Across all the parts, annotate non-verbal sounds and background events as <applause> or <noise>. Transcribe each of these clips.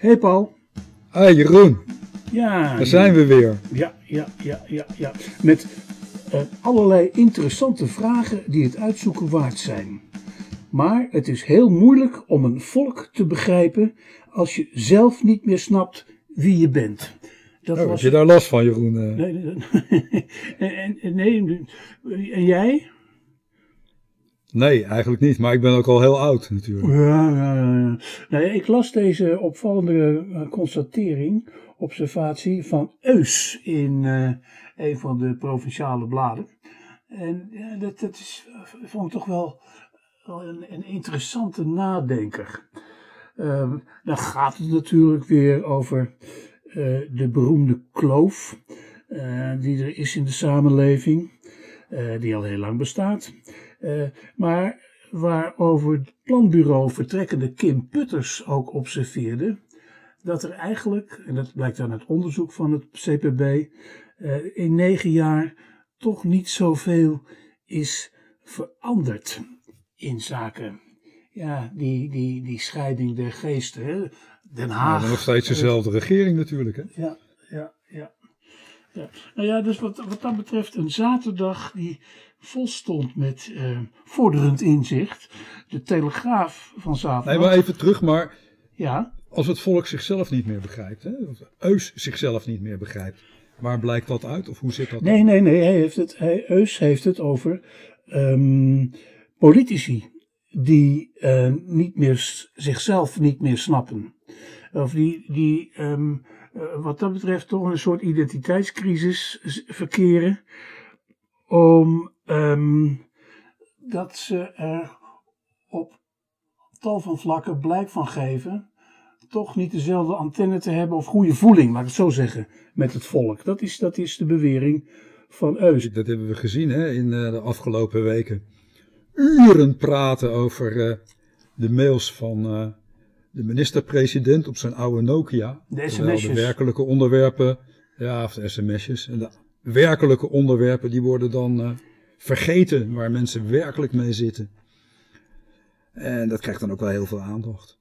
Hey Paul. Hey Jeroen, Ja, daar zijn we weer. Ja, ja, ja, ja, ja. Met eh, allerlei interessante vragen die het uitzoeken waard zijn. Maar het is heel moeilijk om een volk te begrijpen als je zelf niet meer snapt wie je bent. Dat Oh, heb je daar last van Jeroen? Nee, nee, <laughs> nee. en, en, nee, en jij? Nee, eigenlijk niet. Maar ik ben ook al heel oud natuurlijk. Ja, ja, ja. ja. Nou, ik las deze opvallende eh, constatering, observatie van Eus in eh, een van de provinciale bladen. En dat, dat is, vond ik toch wel, een, een interessante nadenker. Ehm, dan gaat het natuurlijk weer over eh, de beroemde kloof eh, die er is in de samenleving, eh, die al heel lang bestaat. Eh, maar waarover het planbureau vertrekkende Kim Putters ook observeerde, dat er eigenlijk, en dat blijkt aan het onderzoek van het CPB, eh, in negen jaar toch niet zoveel is veranderd in zaken ja, die, die, die scheiding der geesten. Hè? Den Maar Haag. nog steeds dezelfde regering natuurlijk. Hè? Ja, ja, ja. ja. Nou ja, dus wat, wat dat betreft een zaterdag die vol stond met eh, vorderend inzicht. De Telegraaf van zaterdag. Nee, maar even terug. Maar Ja, als het volk zichzelf niet meer begrijpt, hè? of Eus zichzelf niet meer begrijpt, waar blijkt dat uit? Of hoe zit dat? nee, nee, nee. Hij heeft het, hij, Eus heeft het over ehm, politici die eh, niet meer, zichzelf niet meer snappen. Of die, die eh, wat dat betreft toch een soort identiteitscrisis verkeren. Om ehm, dat ze er op tal van vlakken blijk van geven. Toch niet dezelfde antenne te hebben of goede voeling, laat ik het zo zeggen, met het volk. Dat is, dat is de bewering van Eus. Dat hebben we gezien hè, in eh, de afgelopen weken. Uren praten over eh, de mails van eh, de minister-president op zijn oude Nokia. De sms'jes. De werkelijke onderwerpen, ja, of de sms'jes. En de werkelijke onderwerpen, die worden dan eh, vergeten waar mensen werkelijk mee zitten. En dat krijgt dan ook wel heel veel aandacht.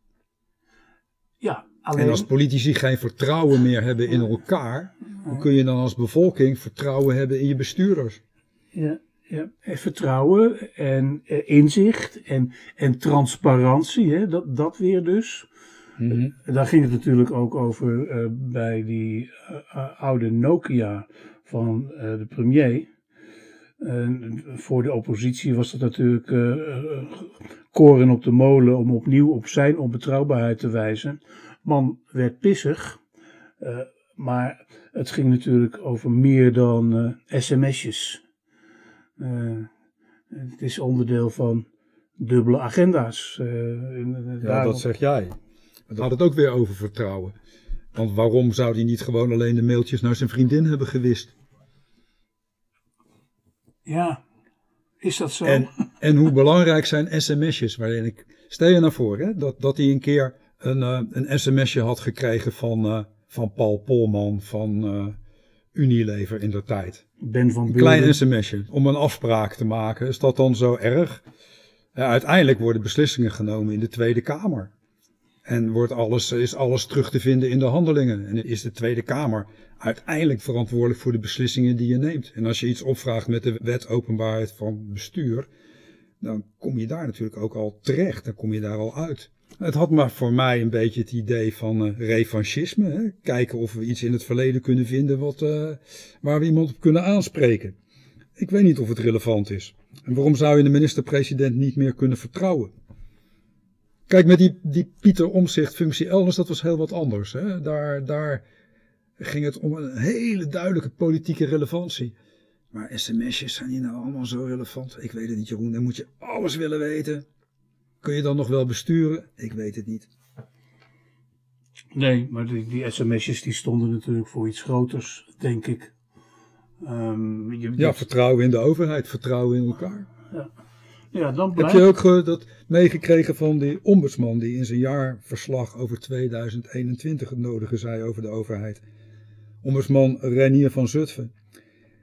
Ja, En alleen. als politici geen vertrouwen meer hebben in elkaar, hoe kun je dan als bevolking vertrouwen hebben in je bestuurders? Ja, ja. En vertrouwen en eh, inzicht en, en transparantie, hè, dat, dat weer dus. Mhm. Daar ging het natuurlijk ook over eh, bij die eh, eh, oude Nokia van eh, de premier. En voor de oppositie was dat natuurlijk eh, koren op de molen om opnieuw op zijn onbetrouwbaarheid te wijzen. Man werd pissig, eh, maar het ging natuurlijk over meer dan sms'jes. Het is onderdeel van dubbele agenda's. en, Ja, daarom- dat zeg jij. Maar dan had het ook weer over vertrouwen. Want waarom zou hij niet gewoon alleen de mailtjes naar zijn vriendin hebben gewist? Ja, is dat zo? En, en hoe belangrijk zijn sms'jes? Waarin ik, stel je nou voor hè, dat, dat hij een keer een, eh, een sms'je had gekregen van, eh, van Paul Polman van eh, Unilever in de tijd. ben van Een klein sms'je om een afspraak te maken. Is dat dan zo erg? Uiteindelijk worden beslissingen genomen in de Tweede Kamer. En wordt alles, is alles terug te vinden in de handelingen. En is de Tweede Kamer uiteindelijk verantwoordelijk voor de beslissingen die je neemt. En als je iets opvraagt met de wet openbaarheid van bestuur, dan kom je daar natuurlijk ook al terecht. Dan kom je daar al uit. Het had maar voor mij een beetje het idee van eh, revanchisme. Hè? Kijken of we iets in het verleden kunnen vinden wat, eh, waar we iemand op kunnen aanspreken. Ik weet niet of het relevant is. En waarom zou je de minister-president niet meer kunnen vertrouwen? Kijk, met die, die Pieter Omzicht functie elders, dat was heel wat anders. Hè? Daar, daar ging het om een hele duidelijke politieke relevantie. Maar sms'jes zijn hier nou allemaal zo relevant? Ik weet het niet, Jeroen. Dan moet je alles willen weten. Kun je dan nog wel besturen? Ik weet het niet. Nee, maar die, die sms'jes die stonden natuurlijk voor iets groters, denk ik. Ehm, je, Ja, vertrouwen in de overheid, vertrouwen in elkaar. ja, dan Heb je ook dat meegekregen van die ombudsman die in zijn jaarverslag over 2021 het nodige zei over de overheid? Ombudsman Renier van Zutphen.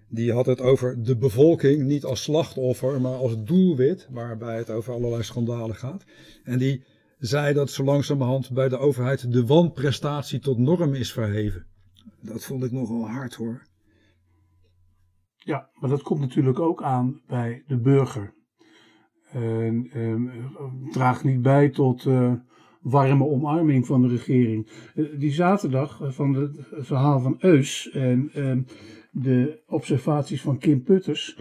Die had het over de bevolking niet als slachtoffer, maar als doelwit, waarbij het over allerlei schandalen gaat. En die zei dat zo langzamerhand bij de overheid de wanprestatie tot norm is verheven. Dat vond ik nogal hard hoor. Ja, maar dat komt natuurlijk ook aan bij de burger. Ehm, draagt niet bij tot uh, warme omarming van de regering. Uh, die zaterdag uh, van het verhaal van Eus en ehm, de observaties van Kim Putters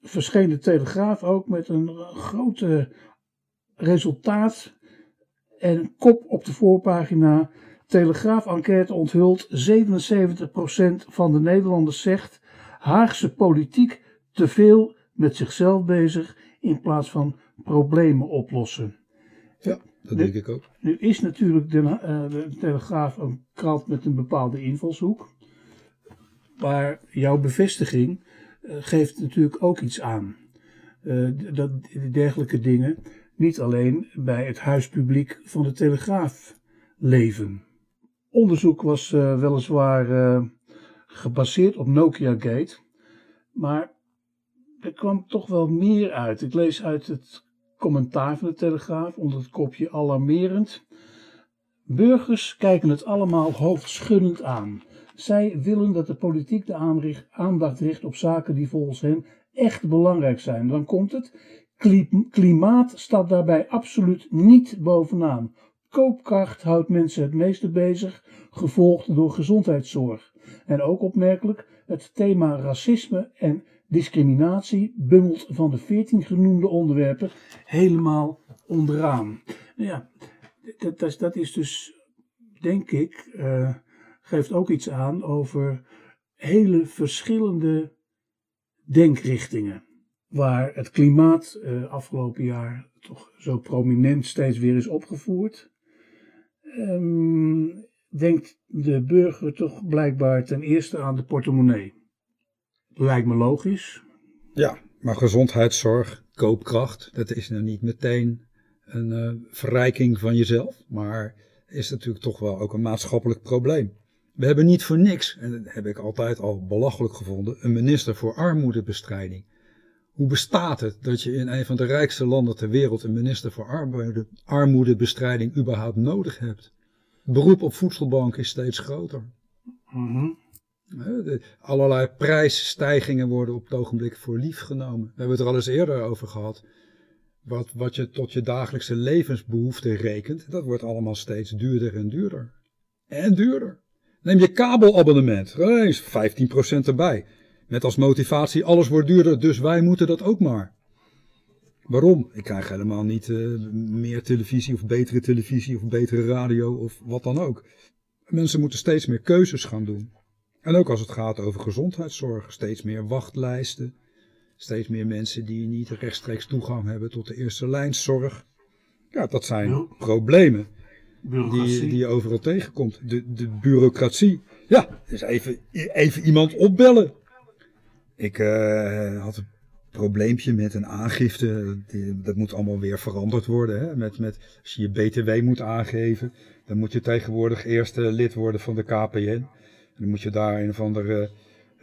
verscheen de Telegraaf ook met een grote resultaat en kop op de voorpagina. Telegraaf-enquête onthult 77% van de Nederlanders zegt Haagse politiek te veel met zichzelf bezig in plaats van problemen oplossen. Ja, dat denk ik ook. Nu is natuurlijk de, uh, de, Telegraaf een krant met een bepaalde invalshoek. Maar jouw bevestiging uh, geeft natuurlijk ook iets aan. Uh, dat dergelijke dingen niet alleen bij het huispubliek van de Telegraaf leven. Onderzoek was weliswaar gebaseerd op Nokia Gate, maar er kwam toch wel meer uit. Ik lees uit het commentaar van de Telegraaf onder het kopje alarmerend. Burgers kijken het allemaal hoofdschuddend aan. Zij willen dat de politiek de aandacht richt op zaken die volgens hen echt belangrijk zijn. Dan komt het. Klimaat staat daarbij absoluut niet bovenaan. Koopkracht houdt mensen het meeste bezig, gevolgd door gezondheidszorg. En ook opmerkelijk, het thema racisme en discriminatie bungelt van de veertien genoemde onderwerpen helemaal onderaan. Nou ja, dat, dat, dat is dus, denk ik, uh, geeft ook iets aan over hele verschillende denkrichtingen. Waar het klimaat uh, afgelopen jaar toch zo prominent steeds weer is opgevoerd. Um, denkt de burger toch blijkbaar ten eerste aan de portemonnee. Lijkt me logisch. Ja, maar gezondheidszorg, koopkracht, dat is nou niet meteen een uh, verrijking van jezelf, maar is natuurlijk toch wel ook een maatschappelijk probleem. We hebben niet voor niks, en dat heb ik altijd al belachelijk gevonden, een minister voor armoedebestrijding. Hoe bestaat het dat je in een van de rijkste landen ter wereld een minister voor armoede, armoedebestrijding überhaupt nodig hebt? beroep op voedselbank is steeds groter. Mm allerlei prijsstijgingen worden op het ogenblik voor lief genomen. We hebben het er al eens eerder over gehad. Wat, wat je tot je dagelijkse levensbehoeften rekent, dat wordt allemaal steeds duurder en duurder. En duurder. Neem je kabelabonnement, eens 15% erbij. Met als motivatie, alles wordt duurder, dus wij moeten dat ook maar. Waarom? Ik krijg helemaal niet uh, meer televisie of betere televisie of betere radio of wat dan ook. Mensen moeten steeds meer keuzes gaan doen. En ook als het gaat over gezondheidszorg, steeds meer wachtlijsten. Steeds meer mensen die niet rechtstreeks toegang hebben tot de eerste lijnszorg. Ja, dat zijn ja. problemen die, die je overal tegenkomt. De, de bureaucratie. Ja, dus even, even iemand opbellen. Ik uh, had een probleempje met een aangifte. dat moet allemaal weer veranderd worden. Hè? Met, met, als je je BTW moet aangeven, dan moet je tegenwoordig eerst uh, lid worden van de KPN. Dan moet je daar een of andere,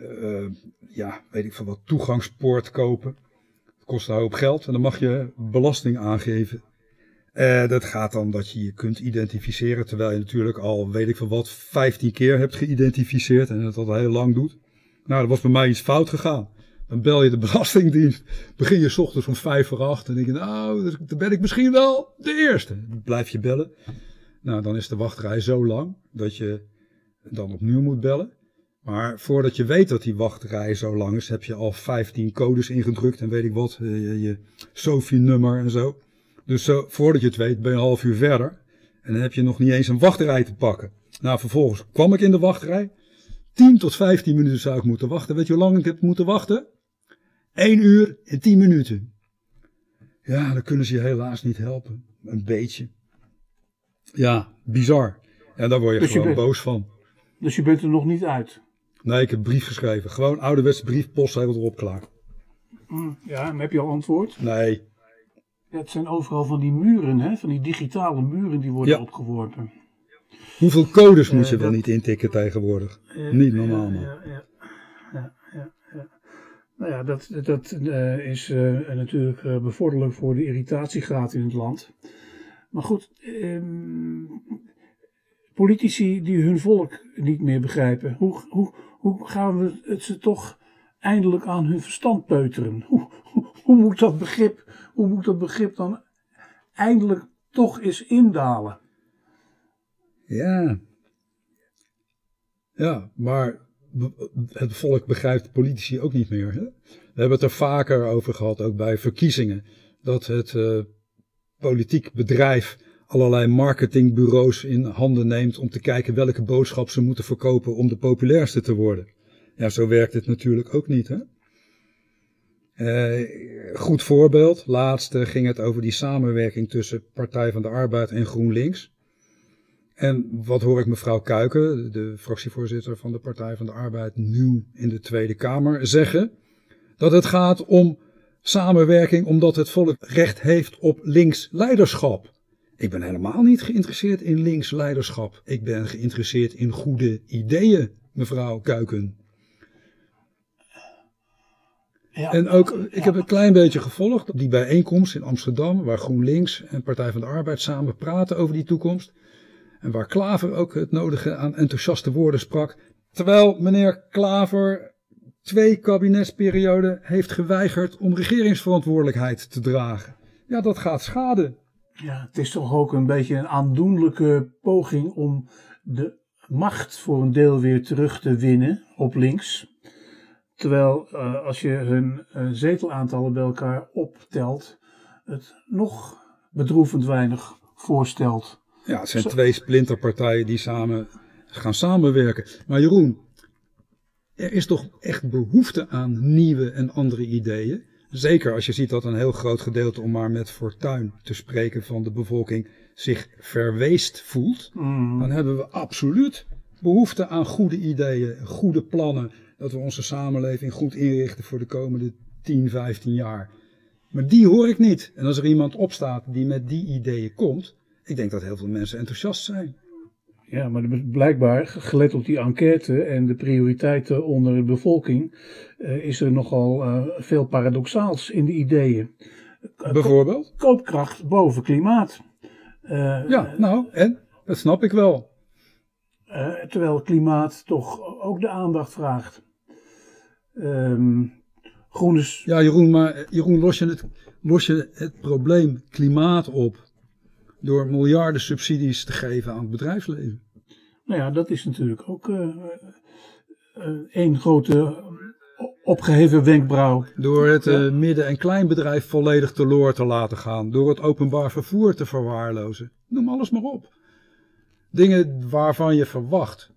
uh, ja, weet ik van wat, toegangspoort kopen. Dat kost een hoop geld en dan mag je belasting aangeven. Uh, dat gaat dan dat je je kunt identificeren, terwijl je natuurlijk al, weet ik van wat, 15 keer hebt geïdentificeerd en dat al heel lang doet. Nou, er was bij mij iets fout gegaan. Dan bel je de <laughs> Belastingdienst. Begin je s ochtends om vijf voor acht. En denk je, nou, dan ben ik misschien wel de eerste. Blijf je bellen. Nou, dan is de wachtrij zo lang dat je dan opnieuw moet bellen. Maar voordat je weet dat die wachtrij zo lang is, heb je al 15 codes ingedrukt en weet ik wat, eh, je, je Sophie-nummer en zo. Dus zo, voordat je het weet, ben je een half uur verder. En dan heb je nog niet eens een wachtrij te pakken. Nou, vervolgens kwam ik in de wachtrij. 10 tot 15 minuten zou ik moeten wachten. Weet je hoe lang ik heb moeten wachten? 1 uur en 10 minuten. Ja, dan kunnen ze je helaas niet helpen. Een beetje. Ja, bizar. En daar word je Dus gewoon boos van. Dus je bent er nog niet uit. Nee, ik heb brief geschreven. Gewoon ouderwetse brief, postzegel erop, klaar. Hm, Ja, en heb je al antwoord? Nee, Ja, het zijn overal van die muren, hè? van die digitale muren die worden Ja. opgeworpen. hoeveel codes moet Eh, je wel dat- niet intikken tegenwoordig? Eh, Niet normaal, man. Ja, ja, ja, ja. Nou ja, dat, dat eh, is natuurlijk bevorderlijk voor de irritatiegraad in het land. Maar goed, ehm, politici die hun volk niet meer begrijpen, hoe, hoe, hoe gaan we het ze toch eindelijk aan hun verstand peuteren? Hoe, hoe, moet dat begrip, hoe moet dat begrip dan eindelijk toch eens indalen? Ja. Ja, maar het volk begrijpt politici ook niet meer. Hè? We hebben het er vaker over gehad, ook bij verkiezingen, dat het uh, politiek bedrijf allerlei marketingbureaus in handen neemt om te kijken welke boodschap ze moeten verkopen om de populairste te worden. Ja, zo werkt het natuurlijk ook niet. Hè? Uh, goed voorbeeld, laatst ging het over die samenwerking tussen Partij van de Arbeid en GroenLinks. En wat hoor ik mevrouw Kuiken, de fractievoorzitter van de Partij van de Arbeid, nu in de Tweede Kamer zeggen? Dat het gaat om samenwerking omdat het volk recht heeft op links leiderschap. Ik ben helemaal niet geïnteresseerd in links leiderschap. Ik ben geïnteresseerd in goede ideeën, mevrouw Kuiken. Ja, en ook, ik heb een klein beetje gevolgd die bijeenkomst in Amsterdam, waar GroenLinks en Partij van de Arbeid samen praten over die toekomst. En waar Klaver ook het nodige aan enthousiaste woorden sprak. Terwijl meneer Klaver twee kabinetsperioden heeft geweigerd om regeringsverantwoordelijkheid te dragen. Ja, dat gaat schade. Ja, het is toch ook een beetje een aandoenlijke poging om de macht voor een deel weer terug te winnen op links. Terwijl uh, als je hun uh, zetelaantallen bij elkaar optelt, het nog bedroevend weinig voorstelt. Ja, het zijn twee splinterpartijen die samen gaan samenwerken. Maar Jeroen, er is toch echt behoefte aan nieuwe en andere ideeën? Zeker als je ziet dat een heel groot gedeelte, om maar met fortuin te spreken, van de bevolking zich verweest voelt. Mm. Dan hebben we absoluut behoefte aan goede ideeën, goede plannen. Dat we onze samenleving goed inrichten voor de komende 10, 15 jaar. Maar die hoor ik niet. En als er iemand opstaat die met die ideeën komt, ik denk dat heel veel mensen enthousiast zijn. Ja, maar blijkbaar, gelet op die enquête en de prioriteiten onder de bevolking, uh, is er nogal uh, veel paradoxaals in de ideeën. Uh, Bijvoorbeeld? koopkracht boven klimaat. ja, nou, en? Dat snap ik wel. terwijl klimaat toch ook de aandacht vraagt. Um, groen is... Ja, Jeroen, maar Jeroen, los je, het, los je het probleem klimaat op door miljarden subsidies te geven aan het bedrijfsleven. Nou ja, dat is natuurlijk ook uh, één grote opgeheven wenkbrauw. Door het uh, midden- en kleinbedrijf volledig teloor te laten gaan. Door het openbaar vervoer te verwaarlozen. Noem alles maar op. Dingen waarvan je verwacht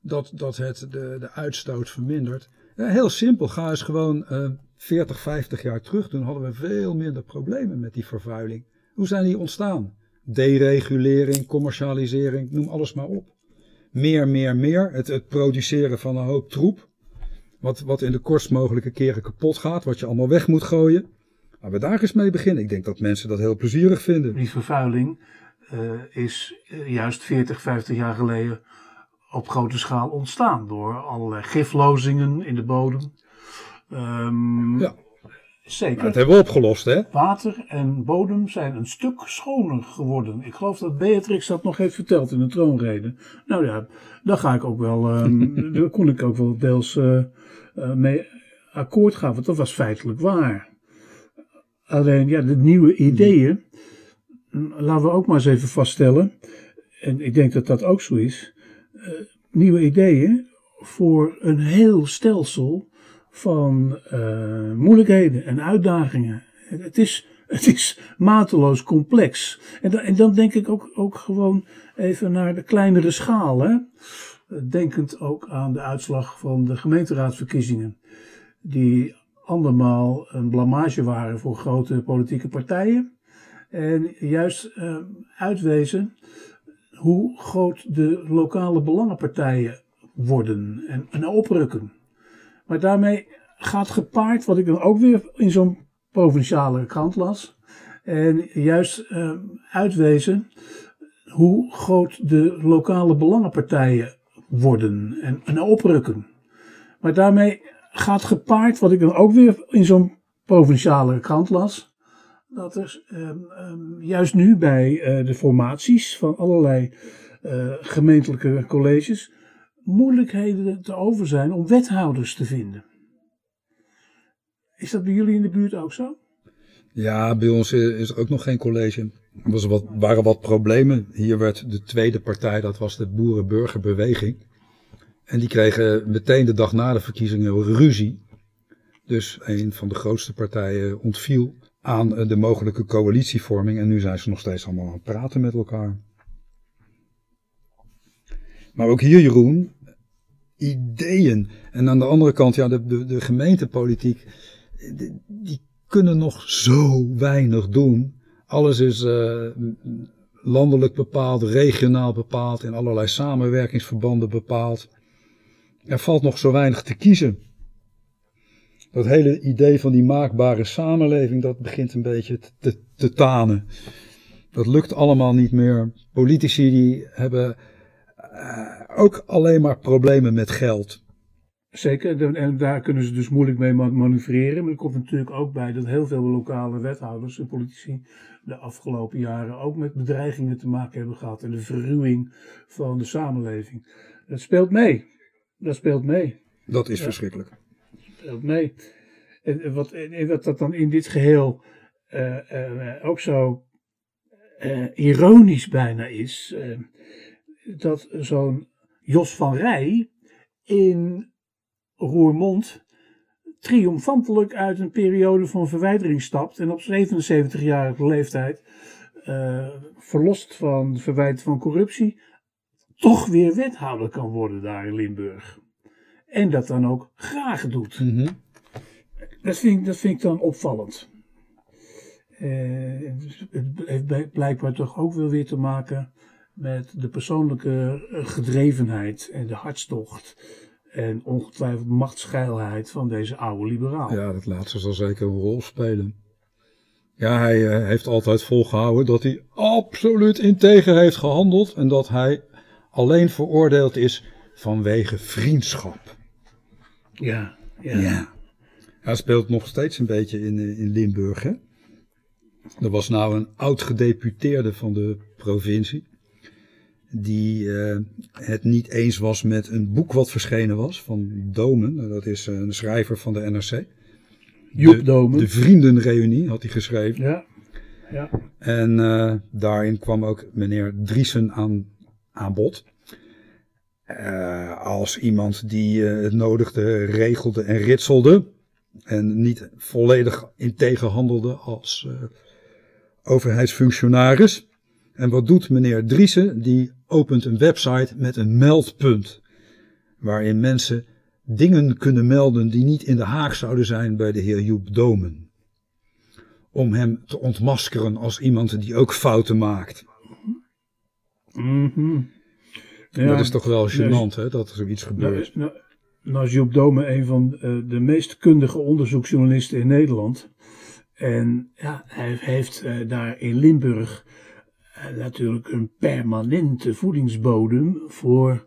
dat, dat het de, de uitstoot vermindert. Ja, heel simpel, ga eens gewoon 40, 50 jaar terug. Toen hadden we veel minder problemen met die vervuiling. Hoe zijn die ontstaan? Deregulering, commercialisering, noem alles maar op. Meer, meer, meer. Het, het produceren van een hoop troep. Wat, wat in de kortst mogelijke keren kapot gaat, wat je allemaal weg moet gooien. Maar we daar eens mee beginnen. Ik denk dat mensen dat heel plezierig vinden. Die vervuiling uh, is uh, juist 40, 50 jaar geleden op grote schaal ontstaan. Door allerlei giflozingen in de bodem. Um, ja. Zeker. dat hebben we opgelost, hè? Water en bodem zijn een stuk schoner geworden. Ik geloof dat Beatrix dat nog heeft verteld in de troonrede. Nou ja, daar ga ik ook wel, um, <laughs> daar kon ik ook wel deels uh, uh, mee akkoord gaan, want dat was feitelijk waar. Alleen, ja, de nieuwe ideeën, laten we ook maar eens even vaststellen, en ik denk dat dat ook zo is, uh, nieuwe ideeën voor een heel stelsel van uh, moeilijkheden en uitdagingen. Het is, het is mateloos complex. En, dan, en dan denk ik ook, ook gewoon even naar de kleinere schaal. Denkend ook aan de uitslag van de gemeenteraadsverkiezingen. Die andermaal een blamage waren voor grote politieke partijen. En juist uh, uitwezen hoe groot de lokale belangenpartijen worden en, en oprukken. Maar daarmee gaat gepaard, wat ik dan ook weer in zo'n provinciale krant las. En juist uh, uitwezen hoe groot de lokale belangenpartijen worden en, en oprukken. Maar daarmee gaat gepaard, wat ik dan ook weer in zo'n provinciale krant las. dat er ehm, ehm, juist nu bij eh, de formaties van allerlei eh, gemeentelijke colleges moeilijkheden te over zijn om wethouders te vinden. Is dat bij jullie in de buurt ook zo? Ja, bij ons is er ook nog geen college. Er was wat, waren wat problemen. Hier werd de tweede partij, dat was de Boerenburgerbeweging. En die kregen meteen de dag na de verkiezingen ruzie. Dus een van de grootste partijen ontviel aan de mogelijke coalitievorming. En nu zijn ze nog steeds allemaal aan het praten met elkaar. Maar ook hier, Jeroen, ideeën. En aan de andere kant, ja, de, de, gemeentepolitiek, die kunnen nog zo weinig doen. Alles is uh, landelijk bepaald, regionaal bepaald, in allerlei samenwerkingsverbanden bepaald. Er valt nog zo weinig te kiezen. Dat hele idee van die maakbare samenleving, dat begint een beetje te, te tanen. Dat lukt allemaal niet meer. Politici die hebben uh, ook alleen maar problemen met geld. Zeker, en daar kunnen ze dus moeilijk mee manoeuvreren. Maar er komt natuurlijk ook bij dat heel veel lokale wethouders en politici de afgelopen jaren ook met bedreigingen te maken hebben gehad. En de verruwing van de samenleving. Dat speelt mee. Dat speelt mee. Dat is verschrikkelijk. Dat speelt mee. En wat, en wat dat dan in dit geheel uh, uh, ook zo uh, ironisch bijna is. Dat zo'n Jos van Rij in Roermond triomfantelijk uit een periode van verwijdering stapt en op 77-jarige leeftijd, uh, verlost van verwijt van corruptie, toch weer wethouder kan worden daar in Limburg. En dat dan ook graag doet. Mm -hmm. dat, vind ik, dat vind ik dan opvallend. Uh, het heeft blijkbaar toch ook wel weer te maken met de persoonlijke gedrevenheid en de hartstocht en ongetwijfeld machtsgeilheid van deze oude liberaal. Ja, dat laatste zal zeker een rol spelen. Ja, hij uh, heeft altijd volgehouden dat hij absoluut integer heeft gehandeld en dat hij alleen veroordeeld is vanwege vriendschap. Ja, ja. ja. Hij speelt nog steeds een beetje in, in Limburg. Hè? Er was nou een oud gedeputeerde van de provincie die uh, het niet eens was met een boek wat verschenen was van Domen. Dat is een schrijver van de NRC. Joep Domen. De Vriendenreunie had hij geschreven. Ja. ja. En uh, daarin kwam ook meneer Driesen aan, aan bod. Uh, als iemand die het nodigde, regelde en ritselde. En niet volledig integer handelde als overheidsfunctionaris. En wat doet meneer Driessen? Die opent een website met een meldpunt. Waarin mensen dingen kunnen melden die niet in de haak zouden zijn bij de heer Joep Domen. Om hem te ontmaskeren als iemand die ook fouten maakt. Mm -hmm. ja, dat is toch wel gênant hè, dat er zoiets gebeurt. Nou, nou, nou is Joep Domen een van de meest kundige onderzoeksjournalisten in Nederland. En ja, hij heeft uh, daar in Limburg natuurlijk een permanente voedingsbodem voor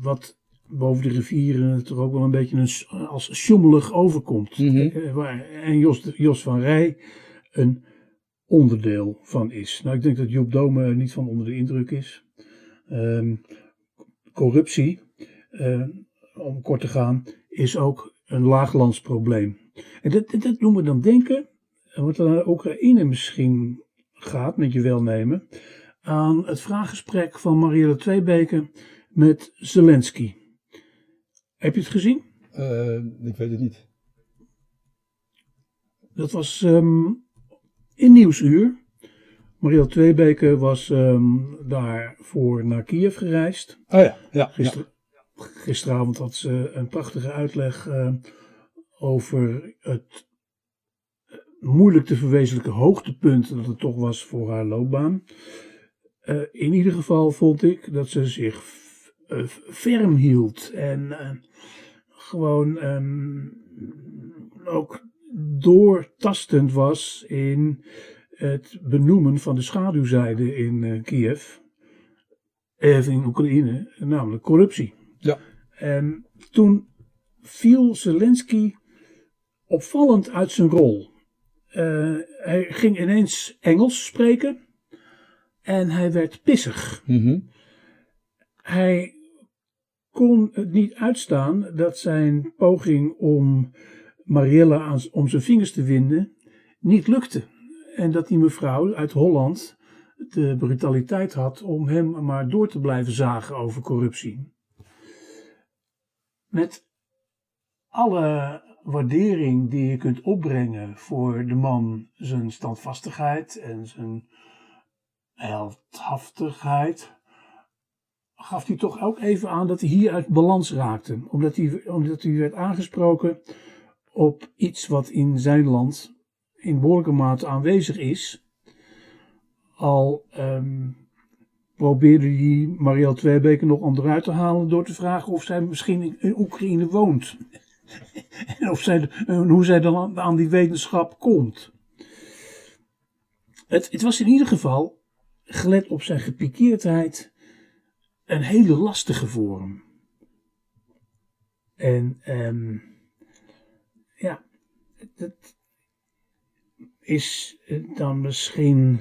wat boven de rivieren toch ook wel een beetje een, als sjoemelig overkomt. Mm -hmm. En Jos, Jos van Rij een onderdeel van is. Nou, ik denk dat Joep Dome niet van onder de indruk is. Um, corruptie, om kort te gaan, is ook een laaglandsprobleem. En dat, dat, dat doen we dan denken, wat er Oekraïne misschien gaat, met je welnemen, aan het vraaggesprek van Marielle Tweebeke met Zelensky. Heb je het gezien? Uh, ik weet het niet. Dat was um, in Nieuwsuur. Marielle Tweebeke was um, daarvoor naar Kiev gereisd. Oh ja, ja. Gister, ja. Gisteravond had ze een prachtige uitleg uh, over het moeilijk te verwezenlijke hoogtepunt dat het toch was voor haar loopbaan. Uh, in ieder geval vond ik dat ze zich uh, ferm hield en uh, gewoon um, ook doortastend was in het benoemen van de schaduwzijde in Kiev, even in Oekraïne, namelijk corruptie. Ja. En toen viel Zelensky opvallend uit zijn rol. Eh, hij ging ineens Engels spreken en hij werd pissig. Mhm. Hij kon het niet uitstaan dat zijn poging om Marielle aan, om zijn vingers te winden niet lukte. En dat die mevrouw uit Holland de brutaliteit had om hem maar door te blijven zagen over corruptie. Met alle waardering die je kunt opbrengen voor de man, zijn standvastigheid en zijn heldhaftigheid, gaf hij toch ook even aan dat hij hier uit balans raakte. Omdat hij, omdat hij werd aangesproken op iets wat in zijn land in behoorlijke mate aanwezig is. Al ehm, probeerde hij Marielle Tweebeke nog onderuit te halen door te vragen of zij misschien in Oekraïne woont. <laughs> en of zij, hoe zij dan aan die wetenschap komt. Het, het was in ieder geval, gelet op zijn gepikeerdheid, een hele lastige vorm. En ehm, ja, dat is dan misschien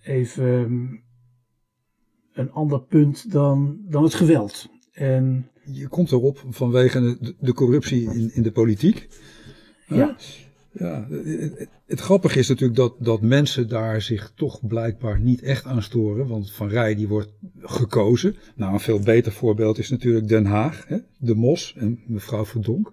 even een ander punt dan, dan het geweld. En, Je komt erop vanwege de, de corruptie in, in de politiek. ja, Ja, het, het grappige is natuurlijk dat, dat mensen daar zich toch blijkbaar niet echt aan storen. Want Van Rij die wordt gekozen. Nou, een veel beter voorbeeld is natuurlijk Den Haag. Hè? De Mos en mevrouw Verdonk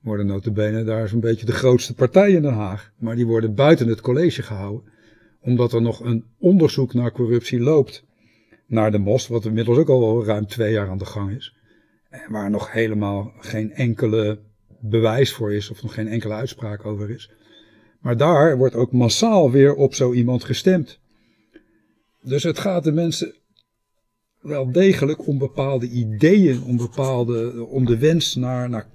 worden notabene daar zo'n beetje de grootste partij in Den Haag. Maar die worden buiten het college gehouden. Omdat er nog een onderzoek naar corruptie loopt naar de Mos. Wat inmiddels ook al ruim twee jaar aan de gang is. Waar nog helemaal geen enkele bewijs voor is of nog geen enkele uitspraak over is. Maar daar wordt ook massaal weer op zo iemand gestemd. Dus het gaat de mensen wel degelijk om bepaalde ideeën, om, bepaalde, om de wens naar, naar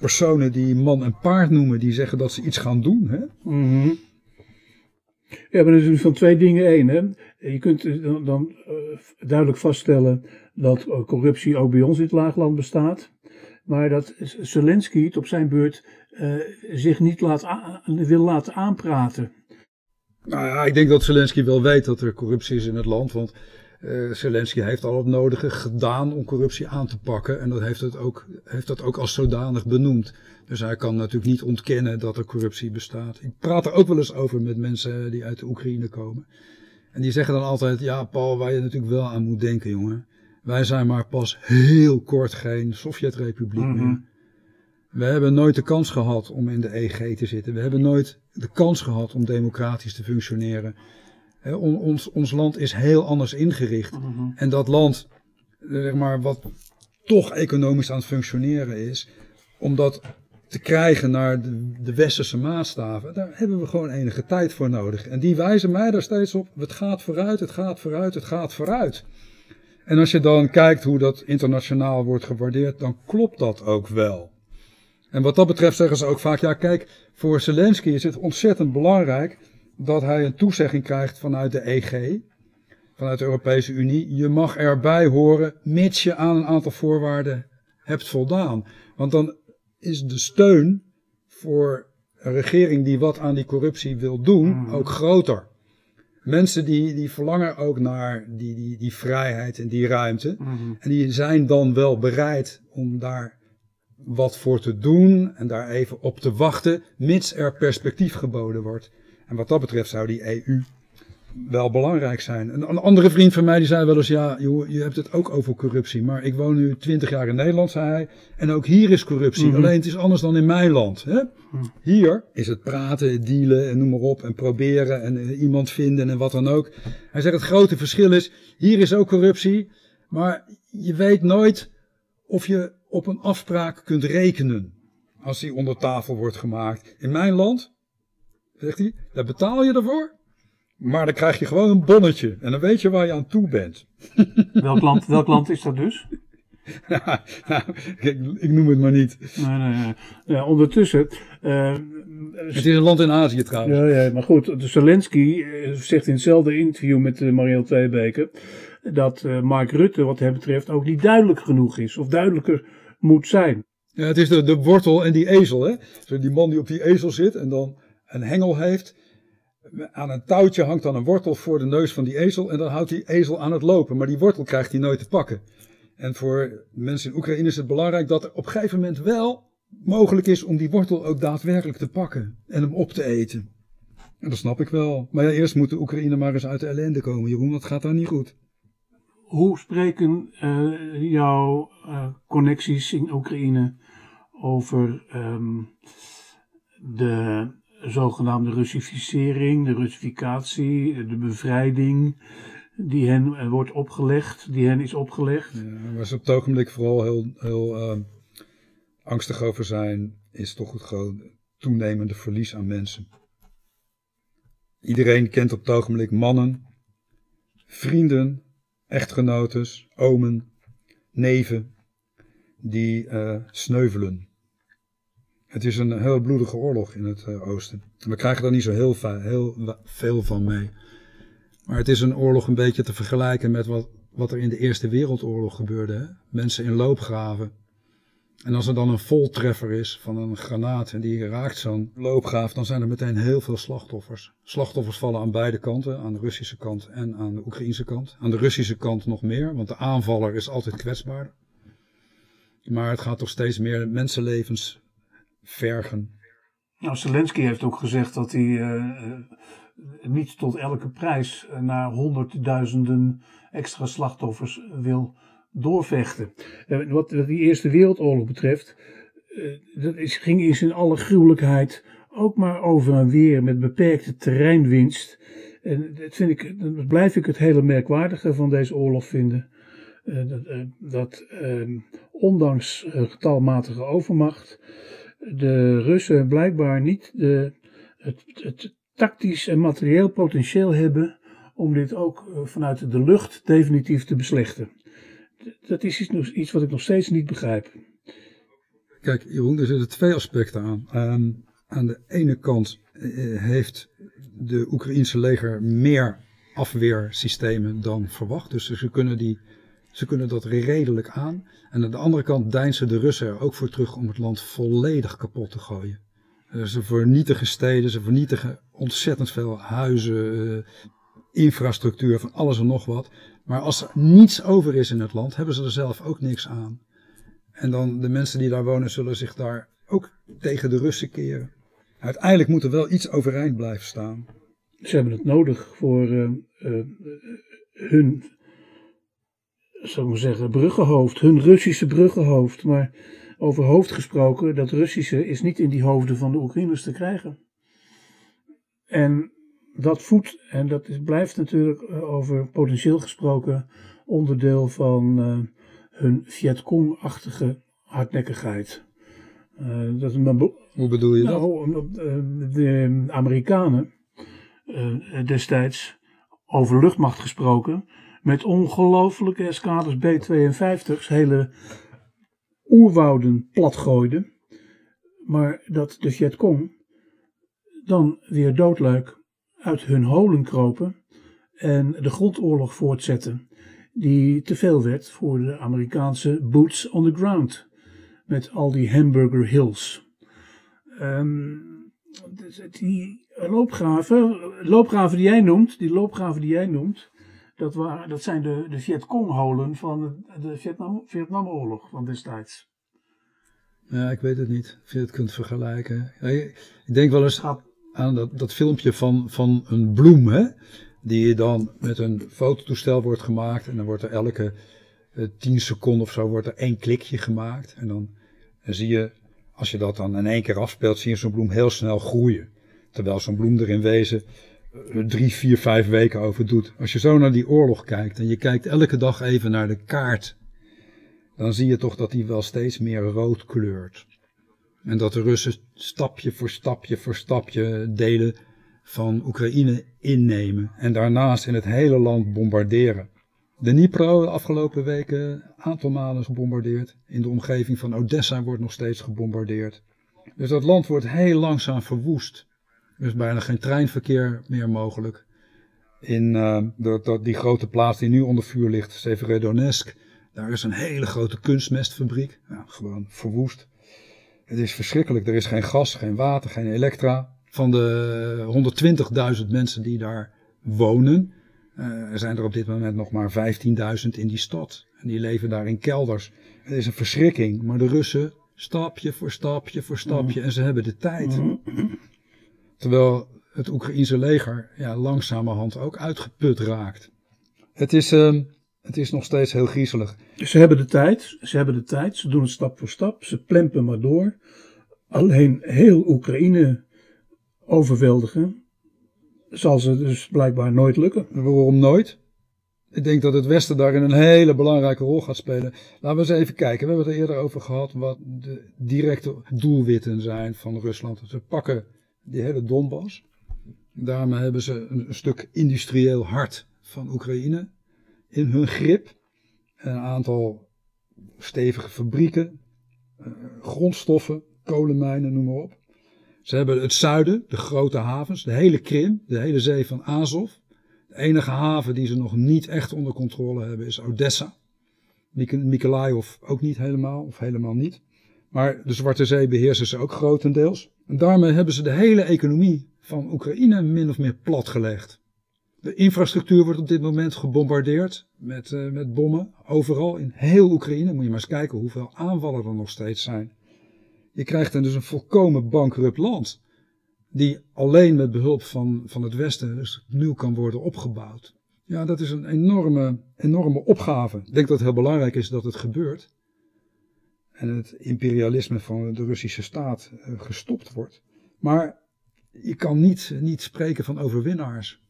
personen die man en paard noemen, die zeggen dat ze iets gaan doen. Hè? Mhm. Ja, maar dat is dus van twee dingen één. Hè? Je kunt dan, dan eh, duidelijk vaststellen dat eh, corruptie ook bij ons in het laagland bestaat. Maar dat Zelensky het op zijn beurt eh, zich niet laat wil laten aanpraten. Nou ja, ik denk dat Zelensky wel weet dat er corruptie is in het land. Want eh, Zelensky heeft al het nodige gedaan om corruptie aan te pakken. En dat heeft, het ook, heeft dat ook als zodanig benoemd. Dus hij kan natuurlijk niet ontkennen dat er corruptie bestaat. Ik praat er ook wel eens over met mensen die uit de Oekraïne komen. En die zeggen dan altijd, ja Paul, waar je natuurlijk wel aan moet denken jongen. Wij zijn maar pas heel kort geen Sovjetrepubliek Mhm. meer. We hebben nooit de kans gehad om in de EG te zitten. We hebben nooit de kans gehad om democratisch te functioneren. On- ons, ons land is heel anders ingericht. En dat land, eh, zeg maar, wat toch economisch aan het functioneren is, om dat te krijgen naar de, de westerse maatstaven, daar hebben we gewoon enige tijd voor nodig. En die wijzen mij daar steeds op, het gaat vooruit, het gaat vooruit, het gaat vooruit. En als je dan kijkt hoe dat internationaal wordt gewaardeerd, dan klopt dat ook wel. En wat dat betreft zeggen ze ook vaak, ja kijk, voor Zelensky is het ontzettend belangrijk dat hij een toezegging krijgt vanuit de EG, vanuit de Europese Unie. Je mag erbij horen, mits je aan een aantal voorwaarden hebt voldaan. Want dan is de steun voor een regering die wat aan die corruptie wil doen ook groter. Mensen die, die verlangen ook naar die, die, die vrijheid en die ruimte. En die zijn dan wel bereid om daar wat voor te doen en daar even op te wachten, mits er perspectief geboden wordt. En wat dat betreft zou die EU wel belangrijk zijn. Een, een andere vriend van mij die zei wel eens, ja, joh, je hebt het ook over corruptie, maar ik woon nu twintig jaar in Nederland, zei hij, en ook hier is corruptie, Mhm. alleen het is anders dan in mijn land. Hè? Hier is het praten, dealen en noem maar op, en proberen en eh, iemand vinden en wat dan ook. Hij zegt, het grote verschil is, hier is ook corruptie, maar je weet nooit of je op een afspraak kunt rekenen als die onder tafel wordt gemaakt. In mijn land, zegt hij, daar betaal je ervoor, maar dan krijg je gewoon een bonnetje en dan weet je waar je aan toe bent. <laughs> Welk land, welk land is dat dus? <laughs> nou, ik, ik noem het maar niet. Nee, nee, nee. Ja, ondertussen. eh, Het is een land in Azië trouwens. ja, ja, maar goed, de Zelensky eh, zegt in hetzelfde interview met uh, Marielle Tweebeke dat eh, Mark Rutte, wat hem betreft, ook niet duidelijk genoeg is. Of duidelijker moet zijn. Ja, het is de, de wortel en die ezel, hè? Zo die man die op die ezel zit en dan een hengel heeft. Aan een touwtje hangt dan een wortel voor de neus van die ezel en dan houdt die ezel aan het lopen. Maar die wortel krijgt hij nooit te pakken. En voor mensen in Oekraïne is het belangrijk dat er op een gegeven moment wel mogelijk is om die wortel ook daadwerkelijk te pakken en hem op te eten. En dat snap ik wel. Maar eerst moet de Oekraïne maar eens uit de ellende komen, Jeroen. Dat gaat daar niet goed. Hoe spreken uh, jouw uh, connecties in Oekraïne over um, de zogenaamde Russificering, de Russificatie, de bevrijding die hen wordt opgelegd, die hen is opgelegd? Ja, waar ze op het ogenblik vooral heel, heel uh, angstig over zijn, is toch het gewoon toenemende verlies aan mensen. Iedereen kent op het ogenblik mannen, vrienden, echtgenotes, omen, neven, die uh, sneuvelen. Het is een heel bloedige oorlog in het uh, oosten. We krijgen daar niet zo heel, heel, veel van mee. Maar het is een oorlog een beetje te vergelijken met wat, wat er in de Eerste Wereldoorlog gebeurde. Hè? Mensen in loopgraven en als er dan een voltreffer is van een granaat en die raakt zo'n loopgraaf, dan zijn er meteen heel veel slachtoffers. Slachtoffers vallen aan beide kanten, aan de Russische kant en aan de Oekraïnse kant. Aan de Russische kant nog meer, want de aanvaller is altijd kwetsbaar. Maar het gaat toch steeds meer mensenlevens vergen. Nou, Zelensky heeft ook gezegd dat hij uh, niet tot elke prijs naar honderdduizenden extra slachtoffers wil doorvechten. Eh, wat die Eerste Wereldoorlog betreft, eh, dat is, ging in zijn alle gruwelijkheid ook maar over en weer met beperkte terreinwinst. En dat, vind ik, dat blijf ik het hele merkwaardige van deze oorlog vinden. Dat, dat uh, ondanks getalmatige overmacht de Russen blijkbaar niet de, het, het tactisch en materieel potentieel hebben om dit ook vanuit de lucht definitief te beslechten dat is iets, iets wat ik nog steeds niet begrijp. Kijk, Jeroen, er zitten twee aspecten aan. Ehm, aan de ene kant eh, heeft de Oekraïense leger meer afweersystemen dan verwacht. Dus ze kunnen, die, ze kunnen dat redelijk aan. En aan de andere kant deinzen de Russen er ook voor terug om het land volledig kapot te gooien. Eh, ze vernietigen steden, ze vernietigen ontzettend veel huizen, eh, infrastructuur, van alles en nog wat. Maar als er niets over is in het land, hebben ze er zelf ook niks aan. En dan de mensen die daar wonen zullen zich daar ook tegen de Russen keren. Uiteindelijk moet er wel iets overeind blijven staan. Ze hebben het nodig voor uh, hun, zou ik zeggen, bruggenhoofd, hun Russische bruggenhoofd. Maar over hoofd gesproken, dat Russische is niet in die hoofden van de Oekraïners te krijgen. En dat voedt, en dat is, blijft natuurlijk eh, over potentieel gesproken onderdeel van uh, hun Vietcong-achtige hardnekkigheid. Uh, dat Hoe bedoel je nou, dat? De Amerikanen destijds over luchtmacht gesproken, met ongelofelijke eskaders B-52's hele oerwouden platgooiden. Maar dat de Vietcong dan weer doodleuk uit hun holen kropen en de grondoorlog voortzetten, die te veel werd voor de Amerikaanse boots on the ground, met al die hamburger hills. Um, die loopgraven, loopgraven die jij noemt, die loopgraven die jij noemt, dat, waren, dat zijn de, de Vietcong-holen van de, de Vietnam, Vietnamoorlog van destijds. Ja, ik weet het niet of je het kunt vergelijken. ik denk wel eens aan dat, dat filmpje van, van een bloem, hè? die dan met een fototoestel wordt gemaakt. En dan wordt er elke uh, 10 seconden of zo wordt er één klikje gemaakt. En dan, zie je, als je dat dan in één keer afspeelt, zie je zo'n bloem heel snel groeien. Terwijl zo'n bloem er in wezen drie, vier, vijf weken over doet. Als je zo naar die oorlog kijkt en je kijkt elke dag even naar de kaart, dan zie je toch dat die wel steeds meer rood kleurt. En dat de Russen stapje voor stapje voor stapje delen van Oekraïne innemen. En daarnaast in het hele land bombarderen. De Dnipro de afgelopen weken een aantal malen gebombardeerd. In de omgeving van Odessa wordt nog steeds gebombardeerd. Dus dat land wordt heel langzaam verwoest. Er is bijna geen treinverkeer meer mogelijk. In uh, die grote plaats die nu onder vuur ligt, Severodonetsk, daar is een hele grote kunstmestfabriek. Ja, gewoon verwoest. Het is verschrikkelijk. Er is geen gas, geen water, geen elektra. van de 120.000 mensen die daar wonen, er zijn er op dit moment nog maar 15.000 in die stad. En die leven daar in kelders. Het is een verschrikking, maar de Russen stapje voor stapje voor stapje en ze hebben de tijd. Terwijl het Oekraïense leger ja, langzamerhand ook uitgeput raakt. Het is, uh, het is nog steeds heel griezelig. Ze hebben de tijd, ze hebben de tijd, ze doen het stap voor stap, ze plempen maar door. Alleen heel Oekraïne overweldigen zal ze dus blijkbaar nooit lukken. Waarom nooit? Ik denk dat het Westen daarin een hele belangrijke rol gaat spelen. Laten we eens even kijken. We hebben het er eerder over gehad wat de directe doelwitten zijn van Rusland. Ze pakken die hele Donbass. Daarmee hebben ze een, stuk industrieel hart van Oekraïne in hun grip. Een aantal stevige fabrieken, eh, grondstoffen, kolenmijnen, noem maar op. Ze hebben het zuiden, de grote havens, de hele Krim, de hele zee van Azov. De enige haven die ze nog niet echt onder controle hebben is Odessa. Mykolaiv ook niet helemaal, of helemaal niet. Maar de Zwarte Zee beheersen ze ook grotendeels. En daarmee hebben ze de hele economie van Oekraïne min of meer platgelegd. De infrastructuur wordt op dit moment gebombardeerd met, uh, met bommen. Overal in heel Oekraïne. Moet je maar eens kijken hoeveel aanvallen er nog steeds zijn. Je krijgt dan dus een volkomen bankrupt land. Die alleen met behulp van, van het Westen dus nieuw kan worden opgebouwd. Ja, dat is een enorme, enorme opgave. Ik denk dat het heel belangrijk is dat het gebeurt. En het imperialisme van de Russische staat uh, gestopt wordt. Maar je kan niet, niet spreken van overwinnaars.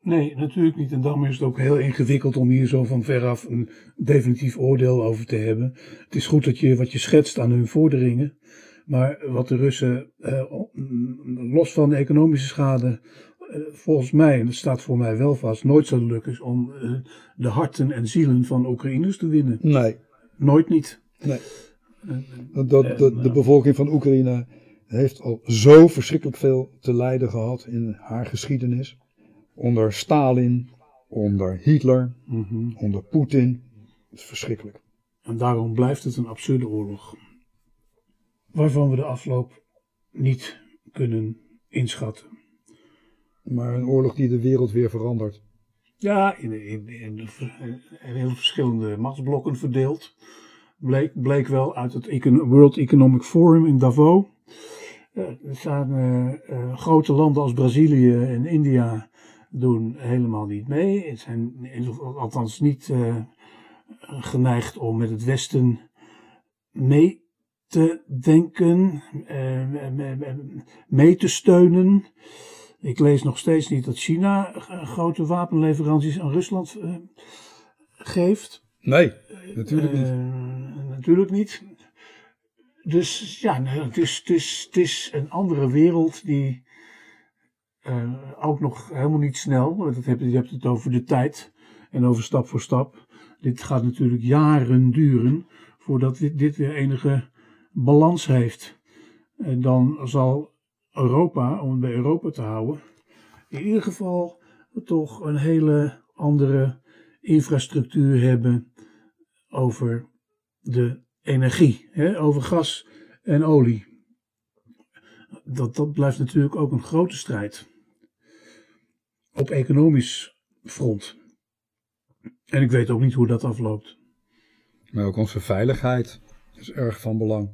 Nee, natuurlijk niet. En daarom is het ook heel ingewikkeld om hier zo van veraf een definitief oordeel over te hebben. Het is goed dat je wat je schetst aan hun vorderingen. Maar wat de Russen, eh, los van de economische schade, eh, volgens mij, en dat staat voor mij wel vast, nooit zal lukken is om eh, de harten en zielen van Oekraïners te winnen. Nee. Nooit niet. Nee. Dat, dat, de, de bevolking van Oekraïne heeft al zo verschrikkelijk veel te lijden gehad in haar geschiedenis. Onder Stalin, onder Hitler, Mhm. onder Poetin. Het is verschrikkelijk. En daarom blijft het een absurde oorlog. Waarvan we de afloop niet kunnen inschatten. Maar een oorlog die de wereld weer verandert. Ja, in, in, in, in heel verschillende machtsblokken verdeeld. Bleek, wel uit het World Economic Forum in Davos. Eh, er staan eh, eh, grote landen als Brazilië en India doen helemaal niet mee. Het zijn althans niet geneigd om met het Westen mee te denken, me- mee te steunen. Ik lees nog steeds niet dat China grote wapenleveranties aan Rusland geeft. Nee, natuurlijk niet. Eh, natuurlijk niet. Dus ja, het, is, het, is, een andere wereld die eh, ook nog helemaal niet snel. Dat je hebt het over de tijd en over stap voor stap. Dit gaat natuurlijk jaren duren voordat dit, dit weer enige balans heeft. En dan zal Europa, om het bij Europa te houden, in ieder geval toch een hele andere infrastructuur hebben over de energie, hè, over gas en olie. Dat, dat blijft natuurlijk ook een grote strijd op economisch front. En ik weet ook niet hoe dat afloopt. Maar ook onze veiligheid is erg van belang.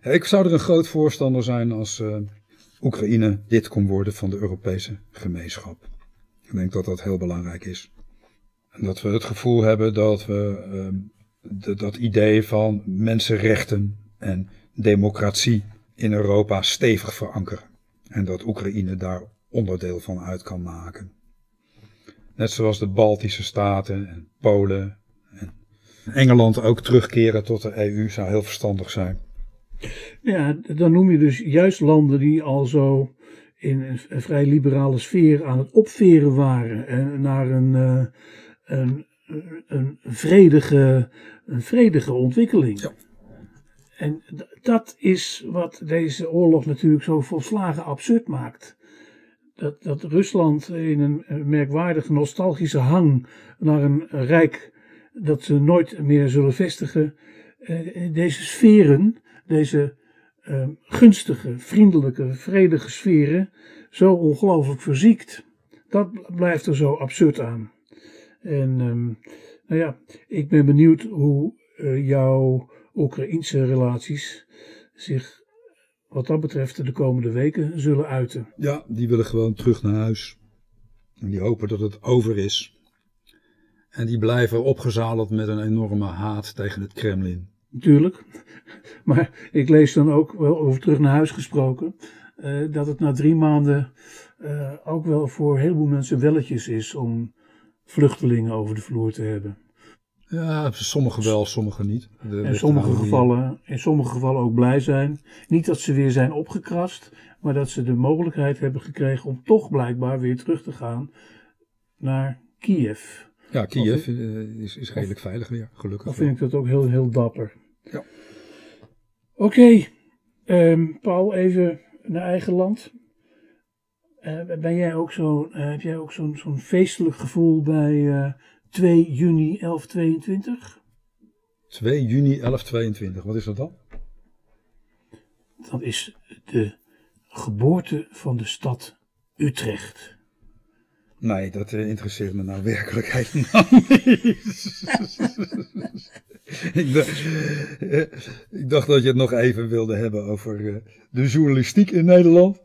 Ik zou er een groot voorstander zijn als eh, Oekraïne lid kon worden van de Europese gemeenschap. Ik denk dat dat heel belangrijk is. En dat we het gevoel hebben dat we ehm, dat idee van mensenrechten en democratie in Europa stevig verankeren. En dat Oekraïne daar onderdeel van uit kan maken. Net zoals de Baltische Staten en Polen en Engeland ook terugkeren tot de EU zou heel verstandig zijn. Ja, dan noem je dus juist landen die al zo in een, een vrij liberale sfeer aan het opveren waren. En naar een, eh, een, een, vredige, een vredige ontwikkeling. Ja. En dat is wat deze oorlog natuurlijk zo volslagen absurd maakt. Dat, dat Rusland in een merkwaardige nostalgische hang naar een rijk dat ze nooit meer zullen vestigen, eh, deze sferen, deze ehm, gunstige, vriendelijke, vredige sferen zo ongelooflijk verziekt. Dat blijft er zo absurd aan. En ehm, nou ja, ik ben benieuwd hoe uh, jouw Oekraïnse relaties zich wat dat betreft de komende weken zullen uiten. Ja, die willen gewoon terug naar huis. En die hopen dat het over is. En die blijven opgezadeld met een enorme haat tegen het Kremlin. Natuurlijk. <laughs> Maar ik lees dan ook wel over terug naar huis gesproken. Uh, dat het na drie maanden uh, ook wel voor een heleboel mensen welletjes is om vluchtelingen over de vloer te hebben. Ja, sommige wel, sommige niet. De, sommige gevallen, in sommige gevallen ook blij zijn. Niet dat ze weer zijn opgekrast, maar dat ze de mogelijkheid hebben gekregen om toch blijkbaar weer terug te gaan naar Kiev. Ja, Kiev eh, is, is redelijk veilig weer, gelukkig. Dan vind ik dat ook heel, heel dapper. Ja. Oké, okay. um, Paul, even naar eigen land. Uh, ben jij ook zo, uh, heb jij ook zo'n zo'n feestelijk gevoel bij uh, 2 juni 1122? 2 juni 1122, wat is dat dan? Dat is de geboorte van de stad Utrecht. Nee, dat interesseert me nou werkelijk <laughs> helemaal niet. <laughs> ik, dacht, ik, dacht, dat je het nog even wilde hebben over de journalistiek in Nederland.